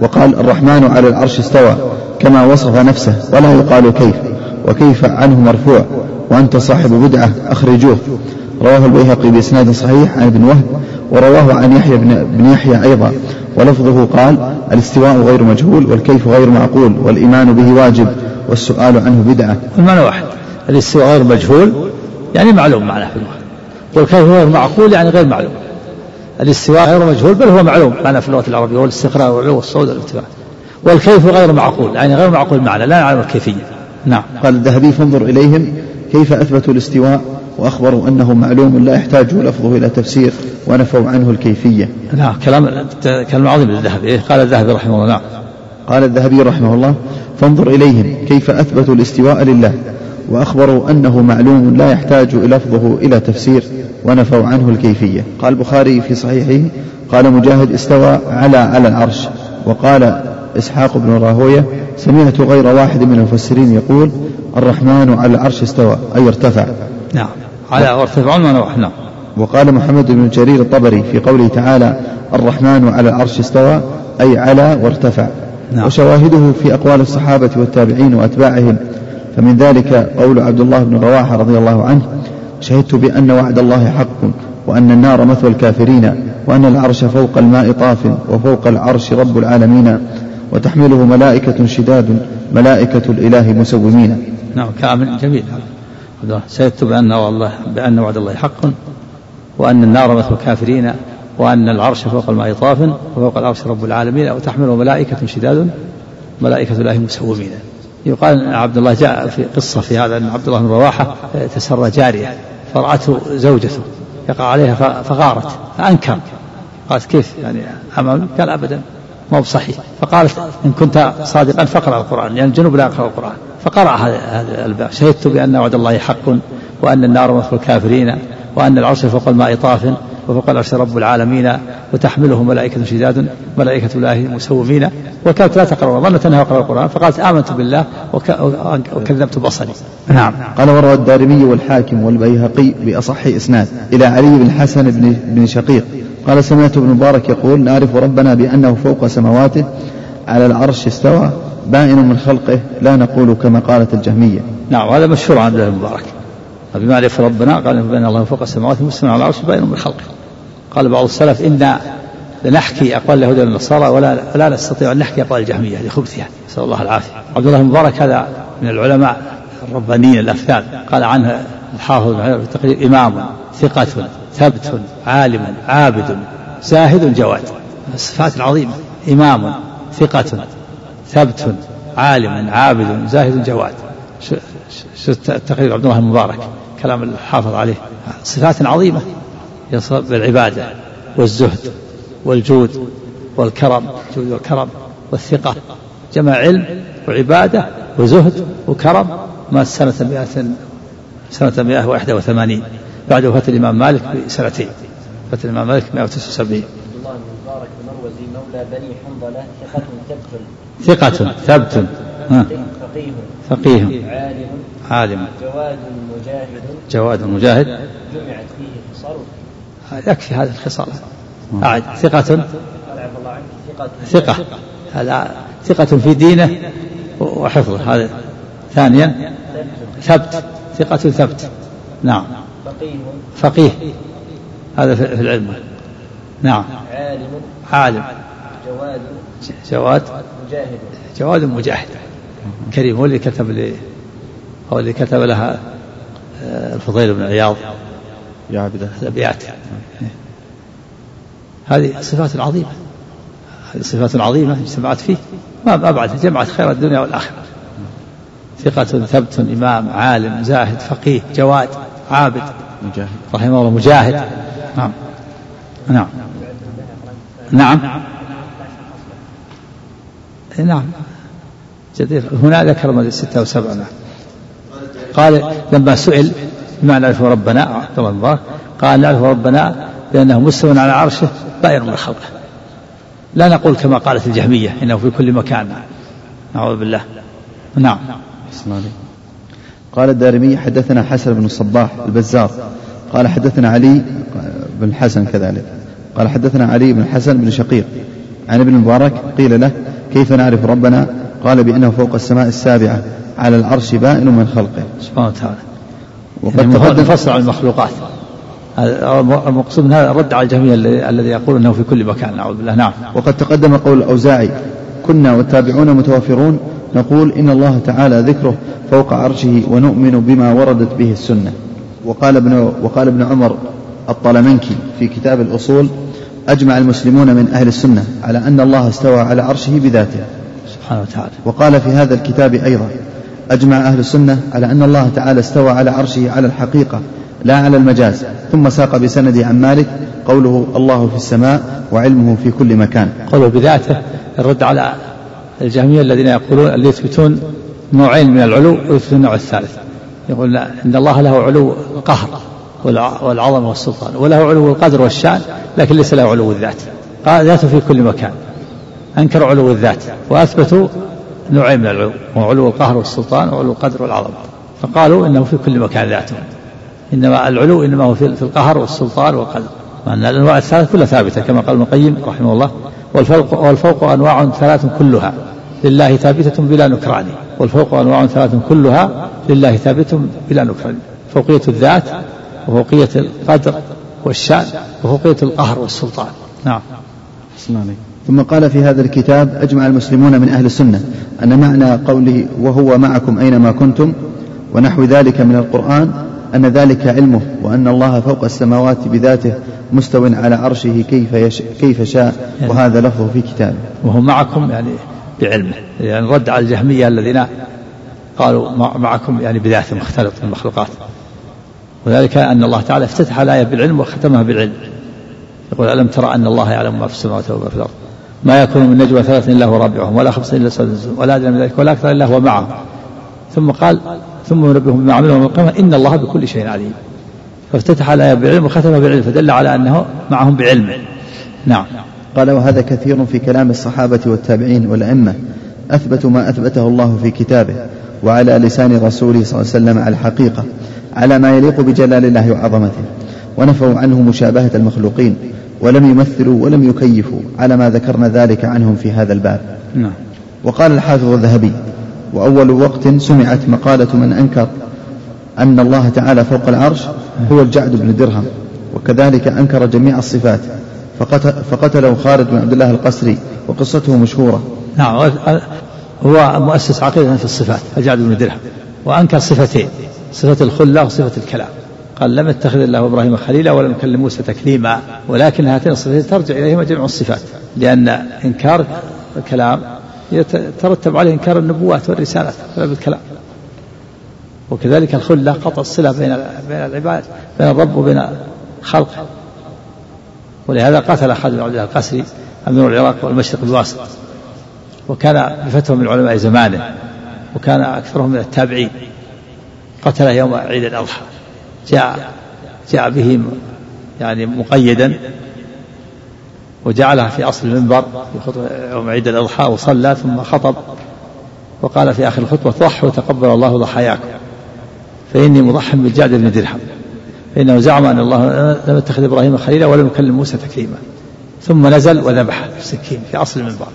وقال الرحمن على العرش استوى كما وصف نفسه ولا يقال كيف وكيف عنه مرفوع وأنت صاحب بدعة أخرجوه. رواه البيهقي بإسناد صحيح عن ابن وهب. ورواه عن يحيى بن, بن يحيى أيضا. ولفظه قال الاستواء غير مجهول والكيف غير معقول والإيمان به واجب والسؤال عنه بدعة. المعنى واحد. الاستواء غير مجهول يعني معلوم معناه في اللغة والكيف غير معقول يعني غير معلوم. الاستواء غير مجهول بل هو معلوم معناه في اللغة العربية والاستقرار والعلو والصعود والارتفاع والكيف غير معقول يعني غير معقول معنى لا نعلم الكيفية. نعم. قال الذهبي فانظر إليهم كيف أثبتوا الاستواء وأخبروا أنه معلوم لا يحتاج لفظه إلى تفسير ونفوا عنه الكيفية. نعم كلام كلام عظيم للذهبي. قال الذهبي رحمه الله نعم. قال الذهبي رحمه الله فانظر إليهم كيف أثبتوا الاستواء لله وأخبروا أنه معلوم لا يحتاج لفظه إلى تفسير ونفوا عنه الكيفية. قال البخاري في صحيحه قال مجاهد استوى على على العرش وقال إسحاق بن راهوية سمعت غير واحد من المفسرين يقول الرحمن على العرش استوى أي ارتفع. نعم. على وارتفع نعم وقال محمد بن جرير الطبري في قوله تعالى الرحمن على العرش استوى أي على وارتفع. نعم. وشواهده في أقوال الصحابة والتابعين وأتباعهم. فمن ذلك قول عبد الله بن رواحة رضي الله عنه شهدت بأن وعد الله حق وأن النار مثوى الكافرين وأن العرش فوق الماء طاف وفوق العرش رب العالمين وتحمله ملائكة شداد ملائكة الإله مسومين. نعم كلام جميل. شهدت بأن والله بأن وعد الله حق وأن النار مثوى الكافرين وأن العرش فوق الماء طاف وفوق العرش رب العالمين وتحمله ملائكة شداد ملائكة الله مسومين. يقال أن عبد الله جاء في قصة في هذا أن عبد الله بن رواحة تسرى جارية فرأته زوجته يقع عليها فغارت فأنكر. قالت كيف يعني أمامي قال أبدا ما هو بصحيح. فقالت إن كنت صادقا فاقرأ القرآن يعني الجنوب لا يقرأ القرآن. فقرأ هذا الباب. شهدت بأن وعد الله حق وأن النار مثل الكافرين وأن العرش فوق الماء طاف وفوق العرش رب العالمين وتحمله ملائكة شداد ملائكة الله مسومين. وكانت لا تقرأ ظنت أنها أقرأ القرآن فقالت آمنت بالله وكذبت بصري نعم. قال وروى الدارمي والحاكم والبيهقي بأصح إسناد إلى علي بن الحسن بن, بن شقيق. قال سمعت ابن مبارك يقول نعرف ربنا بأنه فوق سماواته على العرش استوى بائن من خلقه لا نقول كما قالت الجهمية. نعم هذا مشهور عن الله المبارك بما عرف ربنا قال بأن الله فوق السماوات مستوى على العرش بائن من خلقه. قال بعض السلف إنا لنحكي أقوال اليهود والنصارى ولا لا نستطيع أن نحكي أقوال الجهمية لخبثها نسأل الله العافية. عبد الله المبارك هذا من العلماء الربانيين الأفذاذ قال عنه الحافظ التقرير إمام ثقة ثبت عالم عابد زاهد جواد. الصفات العظيمة. إمام ثقة. ثبت عالم عابد زاهد جواد. شو التقرير عبد الله المبارك كلام الحافظ عليه. صفات عظيمة بالعبادة والزهد والجود والكرم الجود والكرم والثقة. جمع علم وعبادة وزهد وكرم. مات سنة مئة سنة مئة وإحدى وثمانين. بعد وفاة الإمام مالك بسنتين. وفاة الإمام مالك 179 عبد الله بن مبارك المروزي مولى بني حنظلة ثقة ثبت ثقة ثبت. فقيه فقيه. عالم. عالم. جواد مجاهد. جواد مجاهد. جمعت فيه خصال يكفي هذه الخصال. أعد. ثقة. ثقة. هذا ثقة في دينه وحفظه. هذا ثانيا. ثبت. ثقة ثبت. نعم. فقيه. فقيه. هذا في العلم. نعم. عالم. عالم. جواد. جواد. مجاهد. جواد مجاهد. كريم هو اللي كتب لي هو اللي كتب لها آه، الفضيل بن عياض. يا عبده. الأبيات. هذه صفات عظيمة. هذه صفات عظيمة اجتمعت فيه. ما أبعد جمعت خير الدنيا والآخرة. ثقة ثبت إمام عالم زاهد فقيه جواد عابد. مجاهد. رحمه الله مجاهد. نعم. نعم. نعم. نعم. جدير. هنا ذكر من ستة وسبعة. نعم. قال لما سئل بما نعرف ربنا؟ عبد الله. قال نعرف ربنا بأنه مستوى على عرشه بائن من خلقه لا نقول كما قالت الجهمية إنه في كل مكان. نعوذ بالله. نعم. قال الدارمي حدثنا حسن بن الصباح البزار. قال حدثنا علي بن الحسن كذلك. قال حدثنا علي بن الحسن بن شقيق. عن ابن المبارك قيل له كيف نعرف ربنا؟ قال بأنه فوق السماء السابعة على العرش بائن من خلقه. سبحانه وتعالى. وقد يعني تقدم فصل عن المخلوقات. المقصود من هذا الرد على الجميع الذي يقول إنه في كل مكان نعوذ بالله. نعم. وقد تقدم قول الاوزاعي كنا والتابعون متوافرون نقول إن الله تعالى ذكره فوق عرشه ونؤمن بما وردت به السنة. وقال ابن وقال ابن عمر الطلمنكي في كتاب الأصول أجمع المسلمون من أهل السنة على أن الله استوى على عرشه بذاته. سبحانه وتعالى. وقال في هذا الكتاب أيضا أجمع أهل السنة على أن الله تعالى استوى على عرشه على الحقيقة لا على المجاز. ثم ساق بسنده عن مالك قوله الله في السماء وعلمه في كل مكان. قوله بذاته الرد على الجهمية الذين يقولون اللي يثبتون نوعين من العلو ويثبتون النوع الثالث. يقول إن الله له علو القهر والعظمة والسلطان وله علو القدر والشأن لكن ليس له علو الذات. قال ذاته في كل مكان. انكروا علو الذات. واثبتوا نوعين من العلو. هو علو القهر والسلطان وعلو القدر والعظمه فقالوا إنه في كل مكان ذاته. إنما العلو إنما هو في القهر والسلطان والقدر. وأن الأنواع الثلاث كلها ثابتة كما قال ابن القيم رحمه الله. والفوق, والفوق أنواع ثلاث كلها. لله ثابتة بلا نكران. والفوق أنواع ثلاث كلها لله ثابتة بلا نكران. فوقية الذات وفوقية القدر والشأن وفوقية القهر والسلطان. نعم. ثم قال في هذا الكتاب أجمع المسلمون من أهل السنة. أن معنى قوله وهو معكم أينما كنتم ونحو ذلك من القرآن أن ذلك علمه وأن الله فوق السماوات بذاته مستو على عرشه كيف يش كيف شاء. وهذا لفظه في كتابه. وهو معكم يعني بعلمه. يعني رد على الجهمية الذين قالوا معكم يعني بذات مختلط من المخلوقات. وذلك أن الله تعالى افتتح الآية بالعلم وختمها بالعلم. يقول ألم ترى أن الله يعلم ما في السماوات وما في الأرض؟ ما يكون من نجوى ثلاث إلا هو رابعهم ولا خمسة إلا سادسهم ولا أدنى من ذلك ولا أكثر إلا هو معهم. ثم قال ثم ينبههم بما عملوا القيامة إن الله بكل شيء عليم. فافتتح الآية بالعلم وختمها بالعلم فدل على أنه معهم بعلم. نعم. قال وهذا كثير في كلام الصحابة والتابعين والأئمة. أثبتوا ما أثبته الله في كتابه وعلى لسان رسوله صلى الله عليه وسلم على الحقيقة. على ما يليق بجلال الله وعظمته ونفوا عنه مشابهة المخلوقين ولم يمثلوا ولم يكيفوا على ما ذكرنا ذلك عنهم في هذا الباب. نعم. وقال الحافظ الذهبي وأول وقت سمعت مقالة من أنكر أن الله تعالى فوق العرش هو الجعد بن درهم وكذلك أنكر جميع الصفات فقتله خالد بن عبد الله القسري وقصته مشهورة. نعم هو مؤسس عقيدة في الصفات الجعد بن درهم وأنكر صفتين. صفة الخلة وصفة الكلام. قال لم يتخذ الله إبراهيم خليلا ولم يكلم موسى تكليما ولكن هاتين الصفتين ترجع اليهما جميع الصفات لأن إنكار الكلام يترتب عليه إنكار النبوات والرسالات بسبب الكلام وكذلك الخلة قطع الصلة بين بين العباد بين الرب وبين خلقه. ولهذا قتل خالد بن عبد القسري أمير العراق والمشرق الواسط وكان بفتوى من علماء زمانه وكان أكثرهم من التابعين. قتله يوم عيد الأضحى. جاء جاء به يعني مقيدا وجعلها في أصل المنبر في يوم عيد الأضحى وصلى ثم خطب وقال في آخر الخطبة ضحوا تقبل الله ضحاياكم. فإني مضح بالجعد بن درهم. فإنه زعم أن الله لم يتخذ إبراهيم خليلا ولم يكلم موسى تكليما. ثم نزل وذبح بالسكين في أصل المنبر.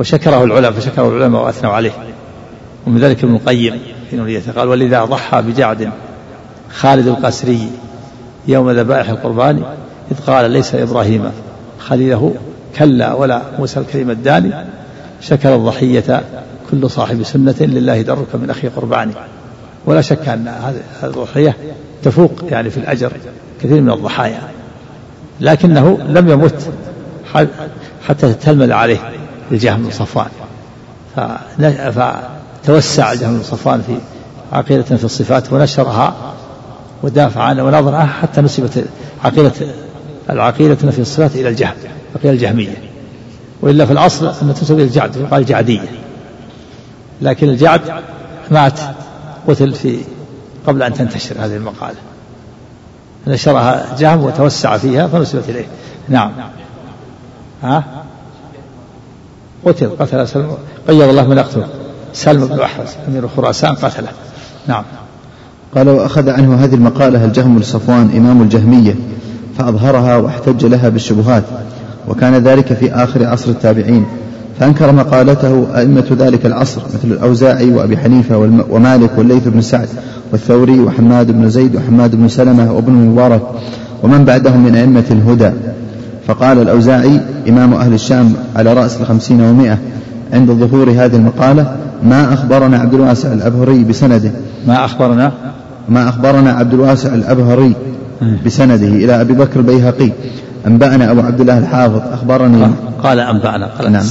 وشكره العلماء فشكره العلماء وأثنوا عليه. ومن ذلك ابن القيم. نوريته قال ولذا ضحى بجعد خالد القسري يوم ذبائح القربان إذ قال ليس إبراهيم خليله كلا ولا موسى الكريم الداني شكر الضحية كل صاحب سنة لله درك من أخي قرباني ولا شك أن هذه الضحية تفوق يعني في الأجر كثير من الضحايا. لكنه لم يمت حتى تتلمذ عليه الجهم بن صفوان. توسع الجهم بن صفوان في عقيدة في الصفات ونشرها ودافع عنها ونظر عنها حتى نسبت عقيدة العقيدة في الصفات إلى الجهم العقيدة الجهمية. وإلا في الأصل أن تنسب إلى الجعد يقال جعدية. لكن الجعد مات قتل في قبل أن تنتشر هذه المقالة. نشرها جهم وتوسع فيها فنسبت إليه. نعم. ها؟ قتل قتل قيض الله من يقتله سلم بن أحرز أمير خراسان قتله. نعم. قال وأخذ عنه هذه المقالة الجهم بن صفوان إمام الجهمية؟ فأظهرها واحتج لها بالشبهات وكان ذلك في آخر عصر التابعين. فأنكر مقالته أئمة ذلك العصر مثل الأوزاعي وأبي حنيفة ومالك والليث بن سعد والثوري وحماد بن زيد وحماد بن سلمة وابن المبارك ومن بعدهم من أئمة الهدى. فقال الأوزاعي إمام أهل الشام على رأس الخمسين ومائة عند ظهور هذه المقالة ما أخبرنا عبد الواسع الأبهري بسنده. ما أخبرنا؟ ما أخبرنا عبد الواسع الأبهري بسنده إلى أبي بكر البيهقي. أنبأنا أبو عبد الله الحافظ. أخبرني قال أنبأنا. قال نعم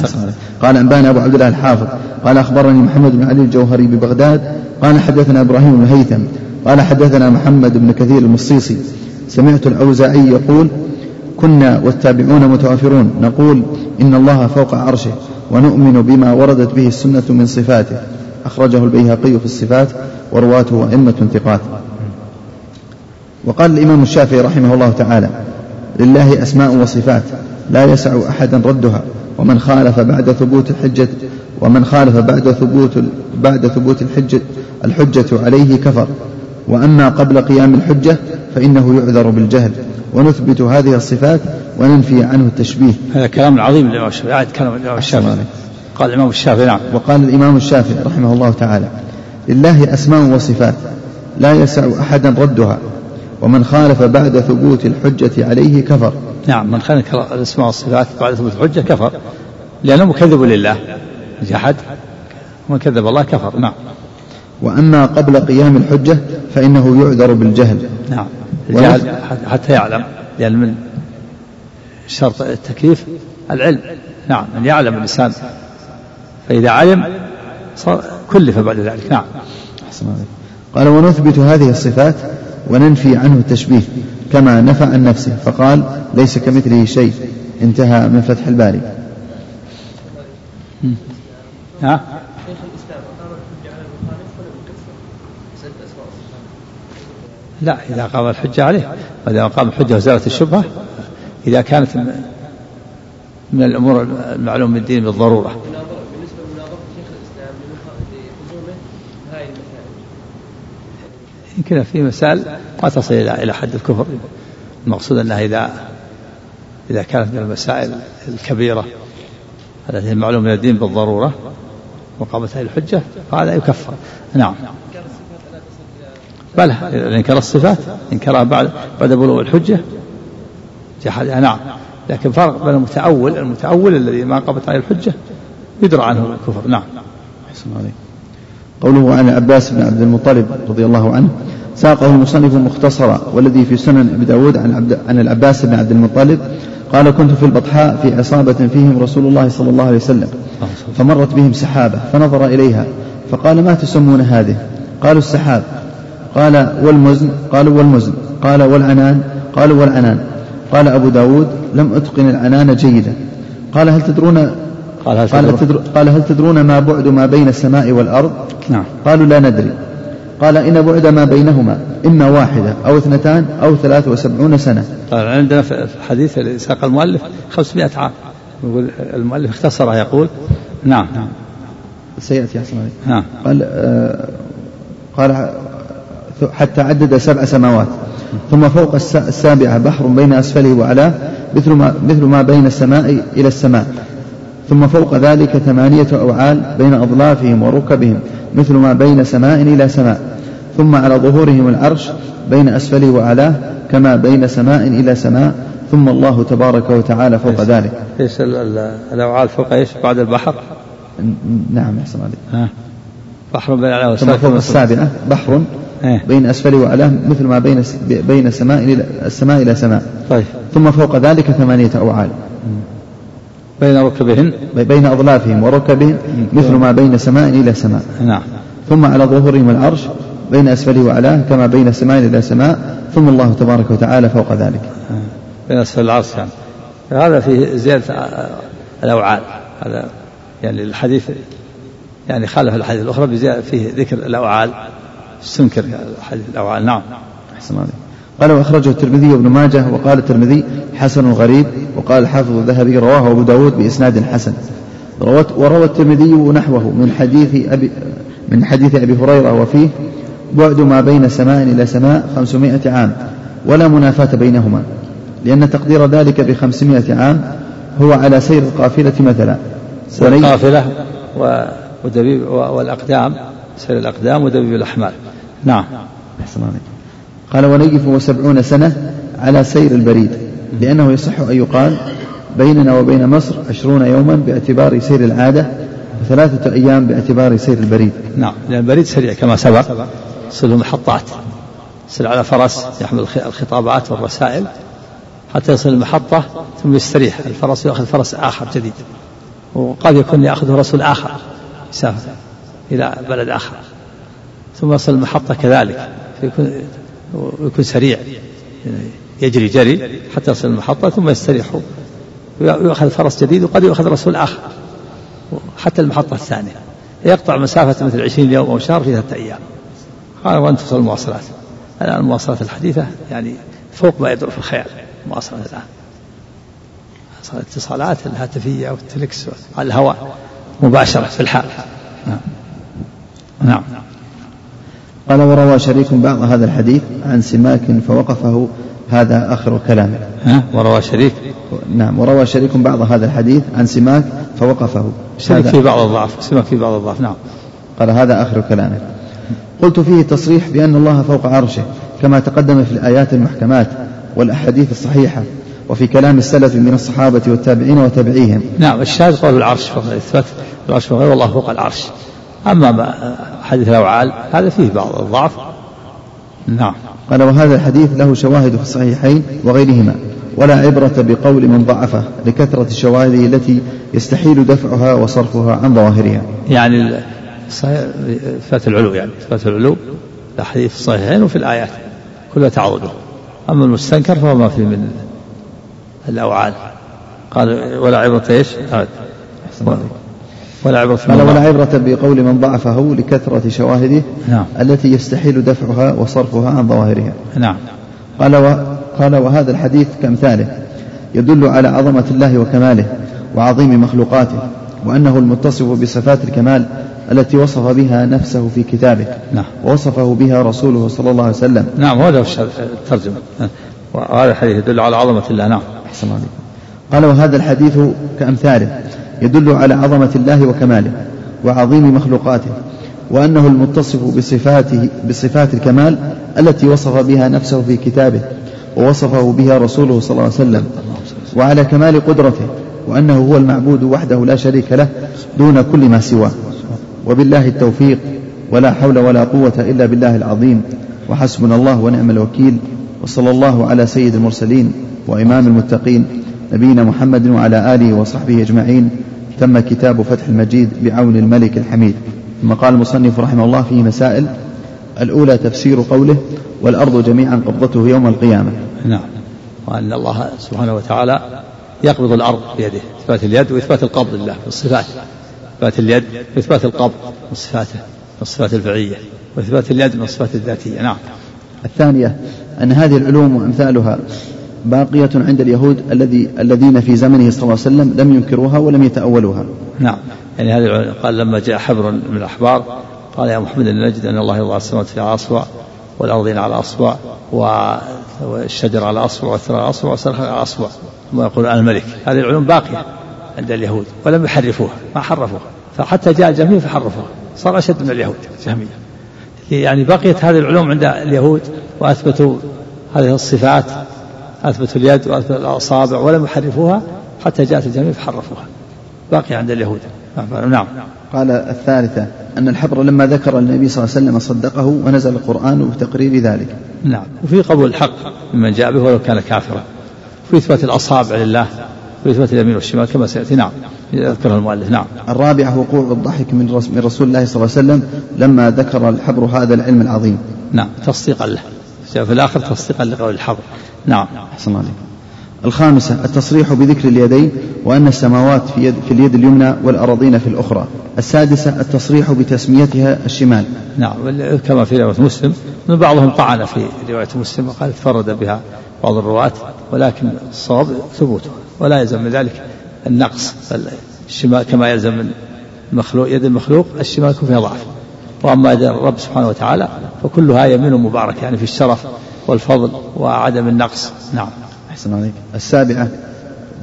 قال أنبأنا أبو عبد الله الحافظ. قال أخبرني محمد بن علي الجوهري ببغداد. قال حدثنا إبراهيم بن هيثم. قال حدثنا محمد بن كثير المصيصي. سمعت الأوزاعي يقول كنا والتابعون متوافرون. نقول إن الله فوق عرشه. ونؤمن بما وردت به السنة من صفاته. أخرجه البيهقي في الصفات ورواته أئمة ثقات. وقال الإمام الشافعي رحمه الله تعالى لله أسماء وصفات لا يسع أحدا ردها ومن خالف بعد ثبوت الحجة ومن خالف بعد ثبوت بعد ثبوت الحجة الحجة عليه كفر. وأما قبل قيام الحجة فإنه يعذر بالجهل. ونثبت هذه الصفات وننفي عنه التشبيه. هذا كلام عظيم للإمام الشافعي. كلام الإمام الشافعي. قال الإمام الشافعي نعم. وقال الإمام الشافعي رحمه الله تعالى لله أسماء وصفات لا يسع أحدا ردها ومن خالف بعد ثبوت الحجة عليه كفر. نعم من خالف الأسماء والصفات بعد ثبوت الحجة كفر. لأنه مكذب لله. جحد ومن كذب الله كفر. نعم. وأما قبل قيام الحجة فإنه يعذر بالجهل. نعم. الجهل حتى يعلم. لأن من شرط التكليف العلم. نعم أن يعلم الإنسان. فإذا علم كلف بعد ذلك. نعم. قال ونثبت هذه الصفات وننفي عنه التشبيه كما نفى عن نفسه. فقال ليس كمثله شيء. انتهى من فتح الباري. ها؟ لا إذا قام الحجة عليه. وإذا قام الحجة وزالت الشبهة إذا كانت من الأمور المعلوم بالدين بالضرورة. يمكن في مسائل ما تصل إلى إلى حد الكفر. المقصود أنها إذا إذا كانت من المسائل الكبيرة التي المعلوم من الدين بالضرورة وقامت هذه الحجة فهذا يكفر. نعم. بلى انكر الصفات انكرها بعد بعد بلوغ الحجة. جحدها نعم. لكن فرق بين المتأول المتأول الذي ما قامت عليه الحجة يدرى عنه الكفر. نعم. أحسن عليك. قوله عن العباس بن عبد المطلب رضي الله عنه ساقه المصنف مختصرا والذي في سنن أبي داود عن, عبد عن العباس بن عبد المطلب قال كنت في البطحاء في عصابة فيهم رسول الله صلى الله عليه وسلم فمرت بهم سحابة فنظر إليها فقال ما تسمون هذه؟ قالوا السحاب. قال والمزن قالوا والمزن قال والعنان قالوا والعنان. قال أبو داود لم أتقن العنان جيدا. قال هل تدرون قال هل, قال, تدرون؟ قال هل تدرون ما بعد ما بين السماء والأرض؟ نعم. قالوا لا ندري. قال إن بعد ما بينهما إما واحدة أو اثنتان أو ثلاث وسبعون سنة. قال عندنا في الحديث اللي ساق المؤلف خمسمائة عام. يقول المؤلف اختصرها يقول. نعم. نعم سيأتي أحسن نعم. قال آه قال حتى عدد سبع سماوات. ثم فوق السابعة بحر بين أسفله وعلاه مثل ما, مثل ما بين السماء إلى السماء. ثم فوق ذلك ثمانية أوعال بين أظلافهم وركبهم مثل ما بين سماء إلى سماء. ثم على ظهورهم العرش بين أسفله وعلاه كما بين سماء إلى سماء. ثم الله تبارك وتعالى فوق إيش ذلك. إيش الأوعال فوق إيش؟ بعد البحر؟ نعم يحسن عليك. بحر بين علاه ثم فوق السابعة بحر إيه؟ بين أسفله وأعلاه مثل ما بين بين السماء إلى السماء إلى سماء. طيب. ثم فوق ذلك ثمانية أوعال. بين ركبهن. بين أظلافهم وركبهم مثل ما بين سماء إلى سماء. نعم. ثم على ظهورهم العرش بين أسفله وأعلاه كما بين سماء إلى سماء. ثم الله تبارك وتعالى فوق ذلك. بين أسفل العرش يعني. هذا فيه زيادة الأوعال. هذا يعني الحديث يعني خالف الحديث الأخرى فيه ذكر الأوعال استنكر حديث الأوعال. نعم أحسن عليك. قال وأخرجه الترمذي وابن ماجه وقال الترمذي حسن غريب وقال الحافظ الذهبي رواه أبو داود بإسناد حسن. وروى الترمذي نحوه من حديث أبي من حديث أبي هريرة وفيه بعد ما بين سماء إلى سماء خمسمائة عام ولا منافاة بينهما لأن تقدير ذلك بخمسمائة عام هو على سير القافلة مثلا. القافلة ودبيب والأقدام سير الأقدام ودبيب الأحمال. نعم. أحسن عليك. قال ونيف وسبعون سنة على سير البريد لأنه يصح أن يقال بيننا وبين مصر عشرون يوما باعتبار سير العادة وثلاثة أيام باعتبار سير البريد. نعم. لأن البريد سريع كما سبق. يصل محطات يصل على فرس يحمل الخطابات والرسائل. حتى يصل المحطة ثم يستريح. الفرس يأخذ فرس آخر جديد. وقد يكون يأخذه رسول آخر. يسافر إلى بلد آخر. ثم يصل المحطة كذلك فيكون ويكون سريع. يجري جري حتى يصل المحطة ثم يستريح. ويأخذ فرس جديد وقد يأخذ رسول آخر حتى المحطة الثانية. يقطع مسافة مثل عشرين يوم أو شهر في ثلاثة أيام. قال وأن توصل المواصلات. الآن المواصلات الحديثة يعني فوق ما يدور في الخيال المواصلات الآن. الاتصالات الهاتفية والتلكس على الهواء مباشرة في الحال. نعم. نعم قال وروى شريك بعض هذا الحديث عن سماك فوقفه هذا آخر كلامه ها؟ وروى شريك. نعم وروى شريك بعض هذا الحديث عن سماك فوقفه. شريك في بعض الضعف سماك في بعض الضعف. نعم. قال هذا آخر كلامه. قلت فيه تصريح بأن الله فوق عرشه كما تقدم في الآيات المحكمات والأحاديث الصحيحة. وفي كلام السلف من الصحابة والتابعين وتابعيهم. نعم الشاهد قول العرش إثبات العرش فوق والله فوق العرش. أما حديث الأوعال هذا فيه بعض الضعف. نعم. قال وهذا الحديث له شواهد في الصحيحين وغيرهما ولا عبرة بقول من ضعفه لكثرة شواهده التي يستحيل دفعها وصرفها عن ظواهرها. يعني إثبات العلو يعني إثبات العلو الأحاديث الصحيحين وفي الآيات كلها تعرض له أما المستنكر فهو ما في من الأوعال قال ولا عبرة إيش؟ ولا عبرة قال ولا عبرة بقول من ضعفه لكثرة شواهده نعم. التي يستحيل دفعها وصرفها عن ظواهرها. نعم. قال و قال وهذا الحديث كامثاله يدل على عظمة الله وكماله وعظيم مخلوقاته وأنه المتصف بصفات الكمال التي وصف بها نفسه في كتابه نعم. ووصفه بها رسوله صلى الله عليه وسلم. نعم هذا الترجمة. وهذا الحديث يدل على عظمة الله نعم. أحسن عليكم. قال وهذا الحديث كأمثاله يدل على عظمة الله وكماله وعظيم مخلوقاته وأنه المتصف بصفاته بصفات الكمال التي وصف بها نفسه في كتابه ووصفه بها رسوله صلى الله عليه وسلم وعلى كمال قدرته وأنه هو المعبود وحده لا شريك له دون كل ما سواه. وبالله التوفيق ولا حول ولا قوة إلا بالله العظيم وحسبنا الله ونعم الوكيل. وصلى الله على سيد المرسلين وإمام المتقين نبينا محمد وعلى آله وصحبه أجمعين. تم كتاب فتح المجيد بعون الملك الحميد. ثم قال المصنف رحمه الله فيه مسائل الأولى تفسير قوله والأرض جميعا قبضته يوم القيامة. نعم. وأن الله سبحانه وتعالى يقبض الأرض بيده إثبات اليد وإثبات القبض لله في الصفات. إثبات اليد وإثبات القبض من صفاته من الصفات الفعلية وإثبات اليد من الصفات الذاتية. نعم. الثانية أن هذه العلوم وأمثالها باقية عند اليهود الذي الذين في زمنه صلى الله عليه وسلم لم ينكروها ولم يتأولوها. نعم. يعني هذه قال لما جاء حبر من الأحبار قال يا محمد نجد أن الله يضع السماوات في أصبع والأرضين على أصبع والشجر على أصبع والثرى على أصبع والسرخ على أصبع ثم يقول أنا الملك. هذه العلوم باقية عند اليهود ولم يحرفوها ما حرفوها. فحتى جاء الجهمية فحرفوها. صار أشد من اليهود الجهمية يعني بقيت هذه العلوم عند اليهود وأثبتوا هذه الصفات أثبتوا اليد وأثبتوا الأصابع ولم يحرفوها حتى جاءت الجميع فحرفوها. باقي عند اليهود. نعم. قال الثالثة أن الحبر لما ذكر النبي صلى الله عليه وسلم صدقه ونزل القرآن بتقرير ذلك. نعم. وفي قبول الحق ممن جاء به ولو كان كافرا. في إثبات الأصابع لله في إثبات اليمين والشمال كما سيأتي. نعم. يذكرها المؤلف. نعم. الرابعة وقوع الضحك من رسول الله صلى الله عليه وسلم لما ذكر الحبر هذا العلم العظيم. نعم. تصديقا له. في الآخر تصديقا لقول الحبر. نعم. أحسن عليك الخامسة التصريح بذكر اليدين وأن السماوات في, يد في اليد اليمنى والأراضين في الأخرى. السادسة التصريح بتسميتها الشمال. نعم. كما في رواية مسلم. من بعضهم طعن في رواية مسلم وقال تفرد بها بعض الرواة ولكن الصواب ثبوتها ولا يلزم من ذلك. النقص الشمال كما يلزم من المخلوق يد المخلوق الشمال يكون فيها ضعف. وأما يد الرب سبحانه وتعالى فكلها يمين مبارك يعني في الشرف والفضل وعدم النقص. نعم. أحسن عليك. السابعة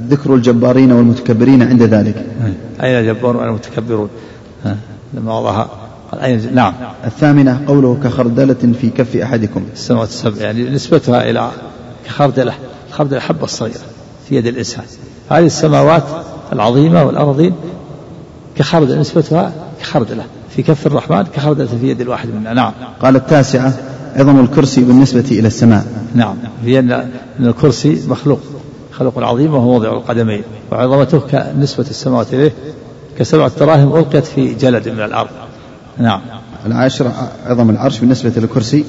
ذكر الجبارين والمتكبرين عند ذلك. أين الجبارون والمتكبرون؟ لما وضعها. أين نعم. الثامنة قوله كخردلة في كف أحدكم. السماوات السبع يعني نسبتها إلى كخردلة. الخردلة حبة صغيرة في يد الإنسان. هذه السماوات العظيمة والأرضين كخردلة نسبتها كخردلة في كف الرحمن كخردلة في يد الواحد منا نعم. قال التاسعة عظم الكرسي بالنسبة إلى السماء. نعم. في أن الكرسي مخلوق خلق عظيم وهو موضع القدمين وعظمته كنسبة السماوات إليه كسبعة دراهم ألقيت في جلد من الأرض. نعم. العاشرة عظم العرش بالنسبة للكرسي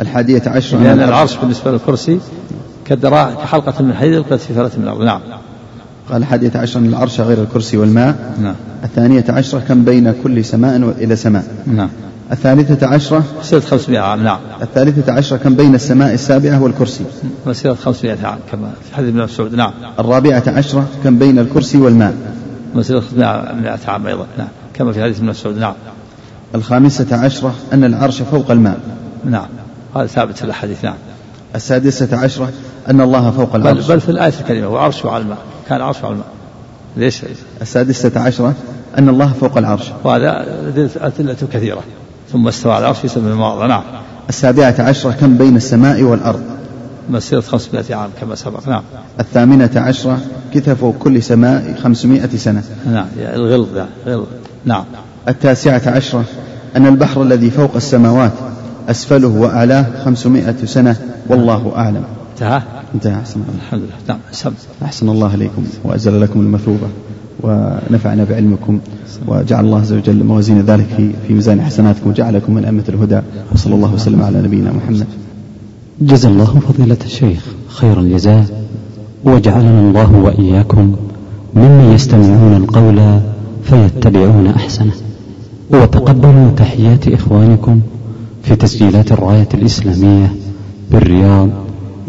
الحادية عشرة لأن العرش بالنسبة للكرسي كدراع كحلقة من حديد ألقيت في فلة من الأرض. نعم. قال الحادية عشرة العرش غير الكرسي والماء. نعم. الثانية عشرة كم بين كل سماء إلى سماء. نعم. الثالثة عشرة مسيرة 500 عام نعم. الثالثة عشرة كم بين السماء السابعة والكرسي. مسيرة 500 عام كما في حديث ابن مسعود نعم. الرابعة عشرة كم بين الكرسي والماء. مسيرة 500 عام أيضا نعم. كما في حديث ابن مسعود نعم. الخامسة عشرة أن العرش فوق الماء. نعم. هذا ثابت في الأحاديث نعم. السادسة عشرة أن الله فوق العرش. بل, بل في الآية الكريمة وعرشه على الماء. كان عرشه على الماء ليش؟ السادسة عشرة أن الله فوق العرش. وهذا أدلة كثيرة. ثم استوى على العرش في سبع مواضع نعم. السابعة عشرة كم بين السماء والأرض؟ مسيرة 500 عام كما سبق. نعم. الثامنة عشرة كتف كل سماء خمسمائة سنة. نعم. الغلظ غلظ. نعم. التاسعة عشرة أن البحر الذي فوق السماوات أسفله وأعلاه خمسمائة سنة والله أعلم. انتهى. انتهى أحسن الله. الحمد لله. نعم سم أحسن الله إليكم وأزل لكم المثوبة ونفعنا بعلمكم وجعل الله عز وجل موازين ذلك في في ميزان حسناتكم وجعلكم من أئمة الهدى. وصلى الله وسلم على نبينا محمد. جزا الله فضيلة الشيخ خير الجزاء وجعلنا الله وإياكم ممن يستمعون القول فيتبعون أحسنه. وتقبلوا تحيات إخوانكم في تسجيلات الراية الإسلامية بالرياض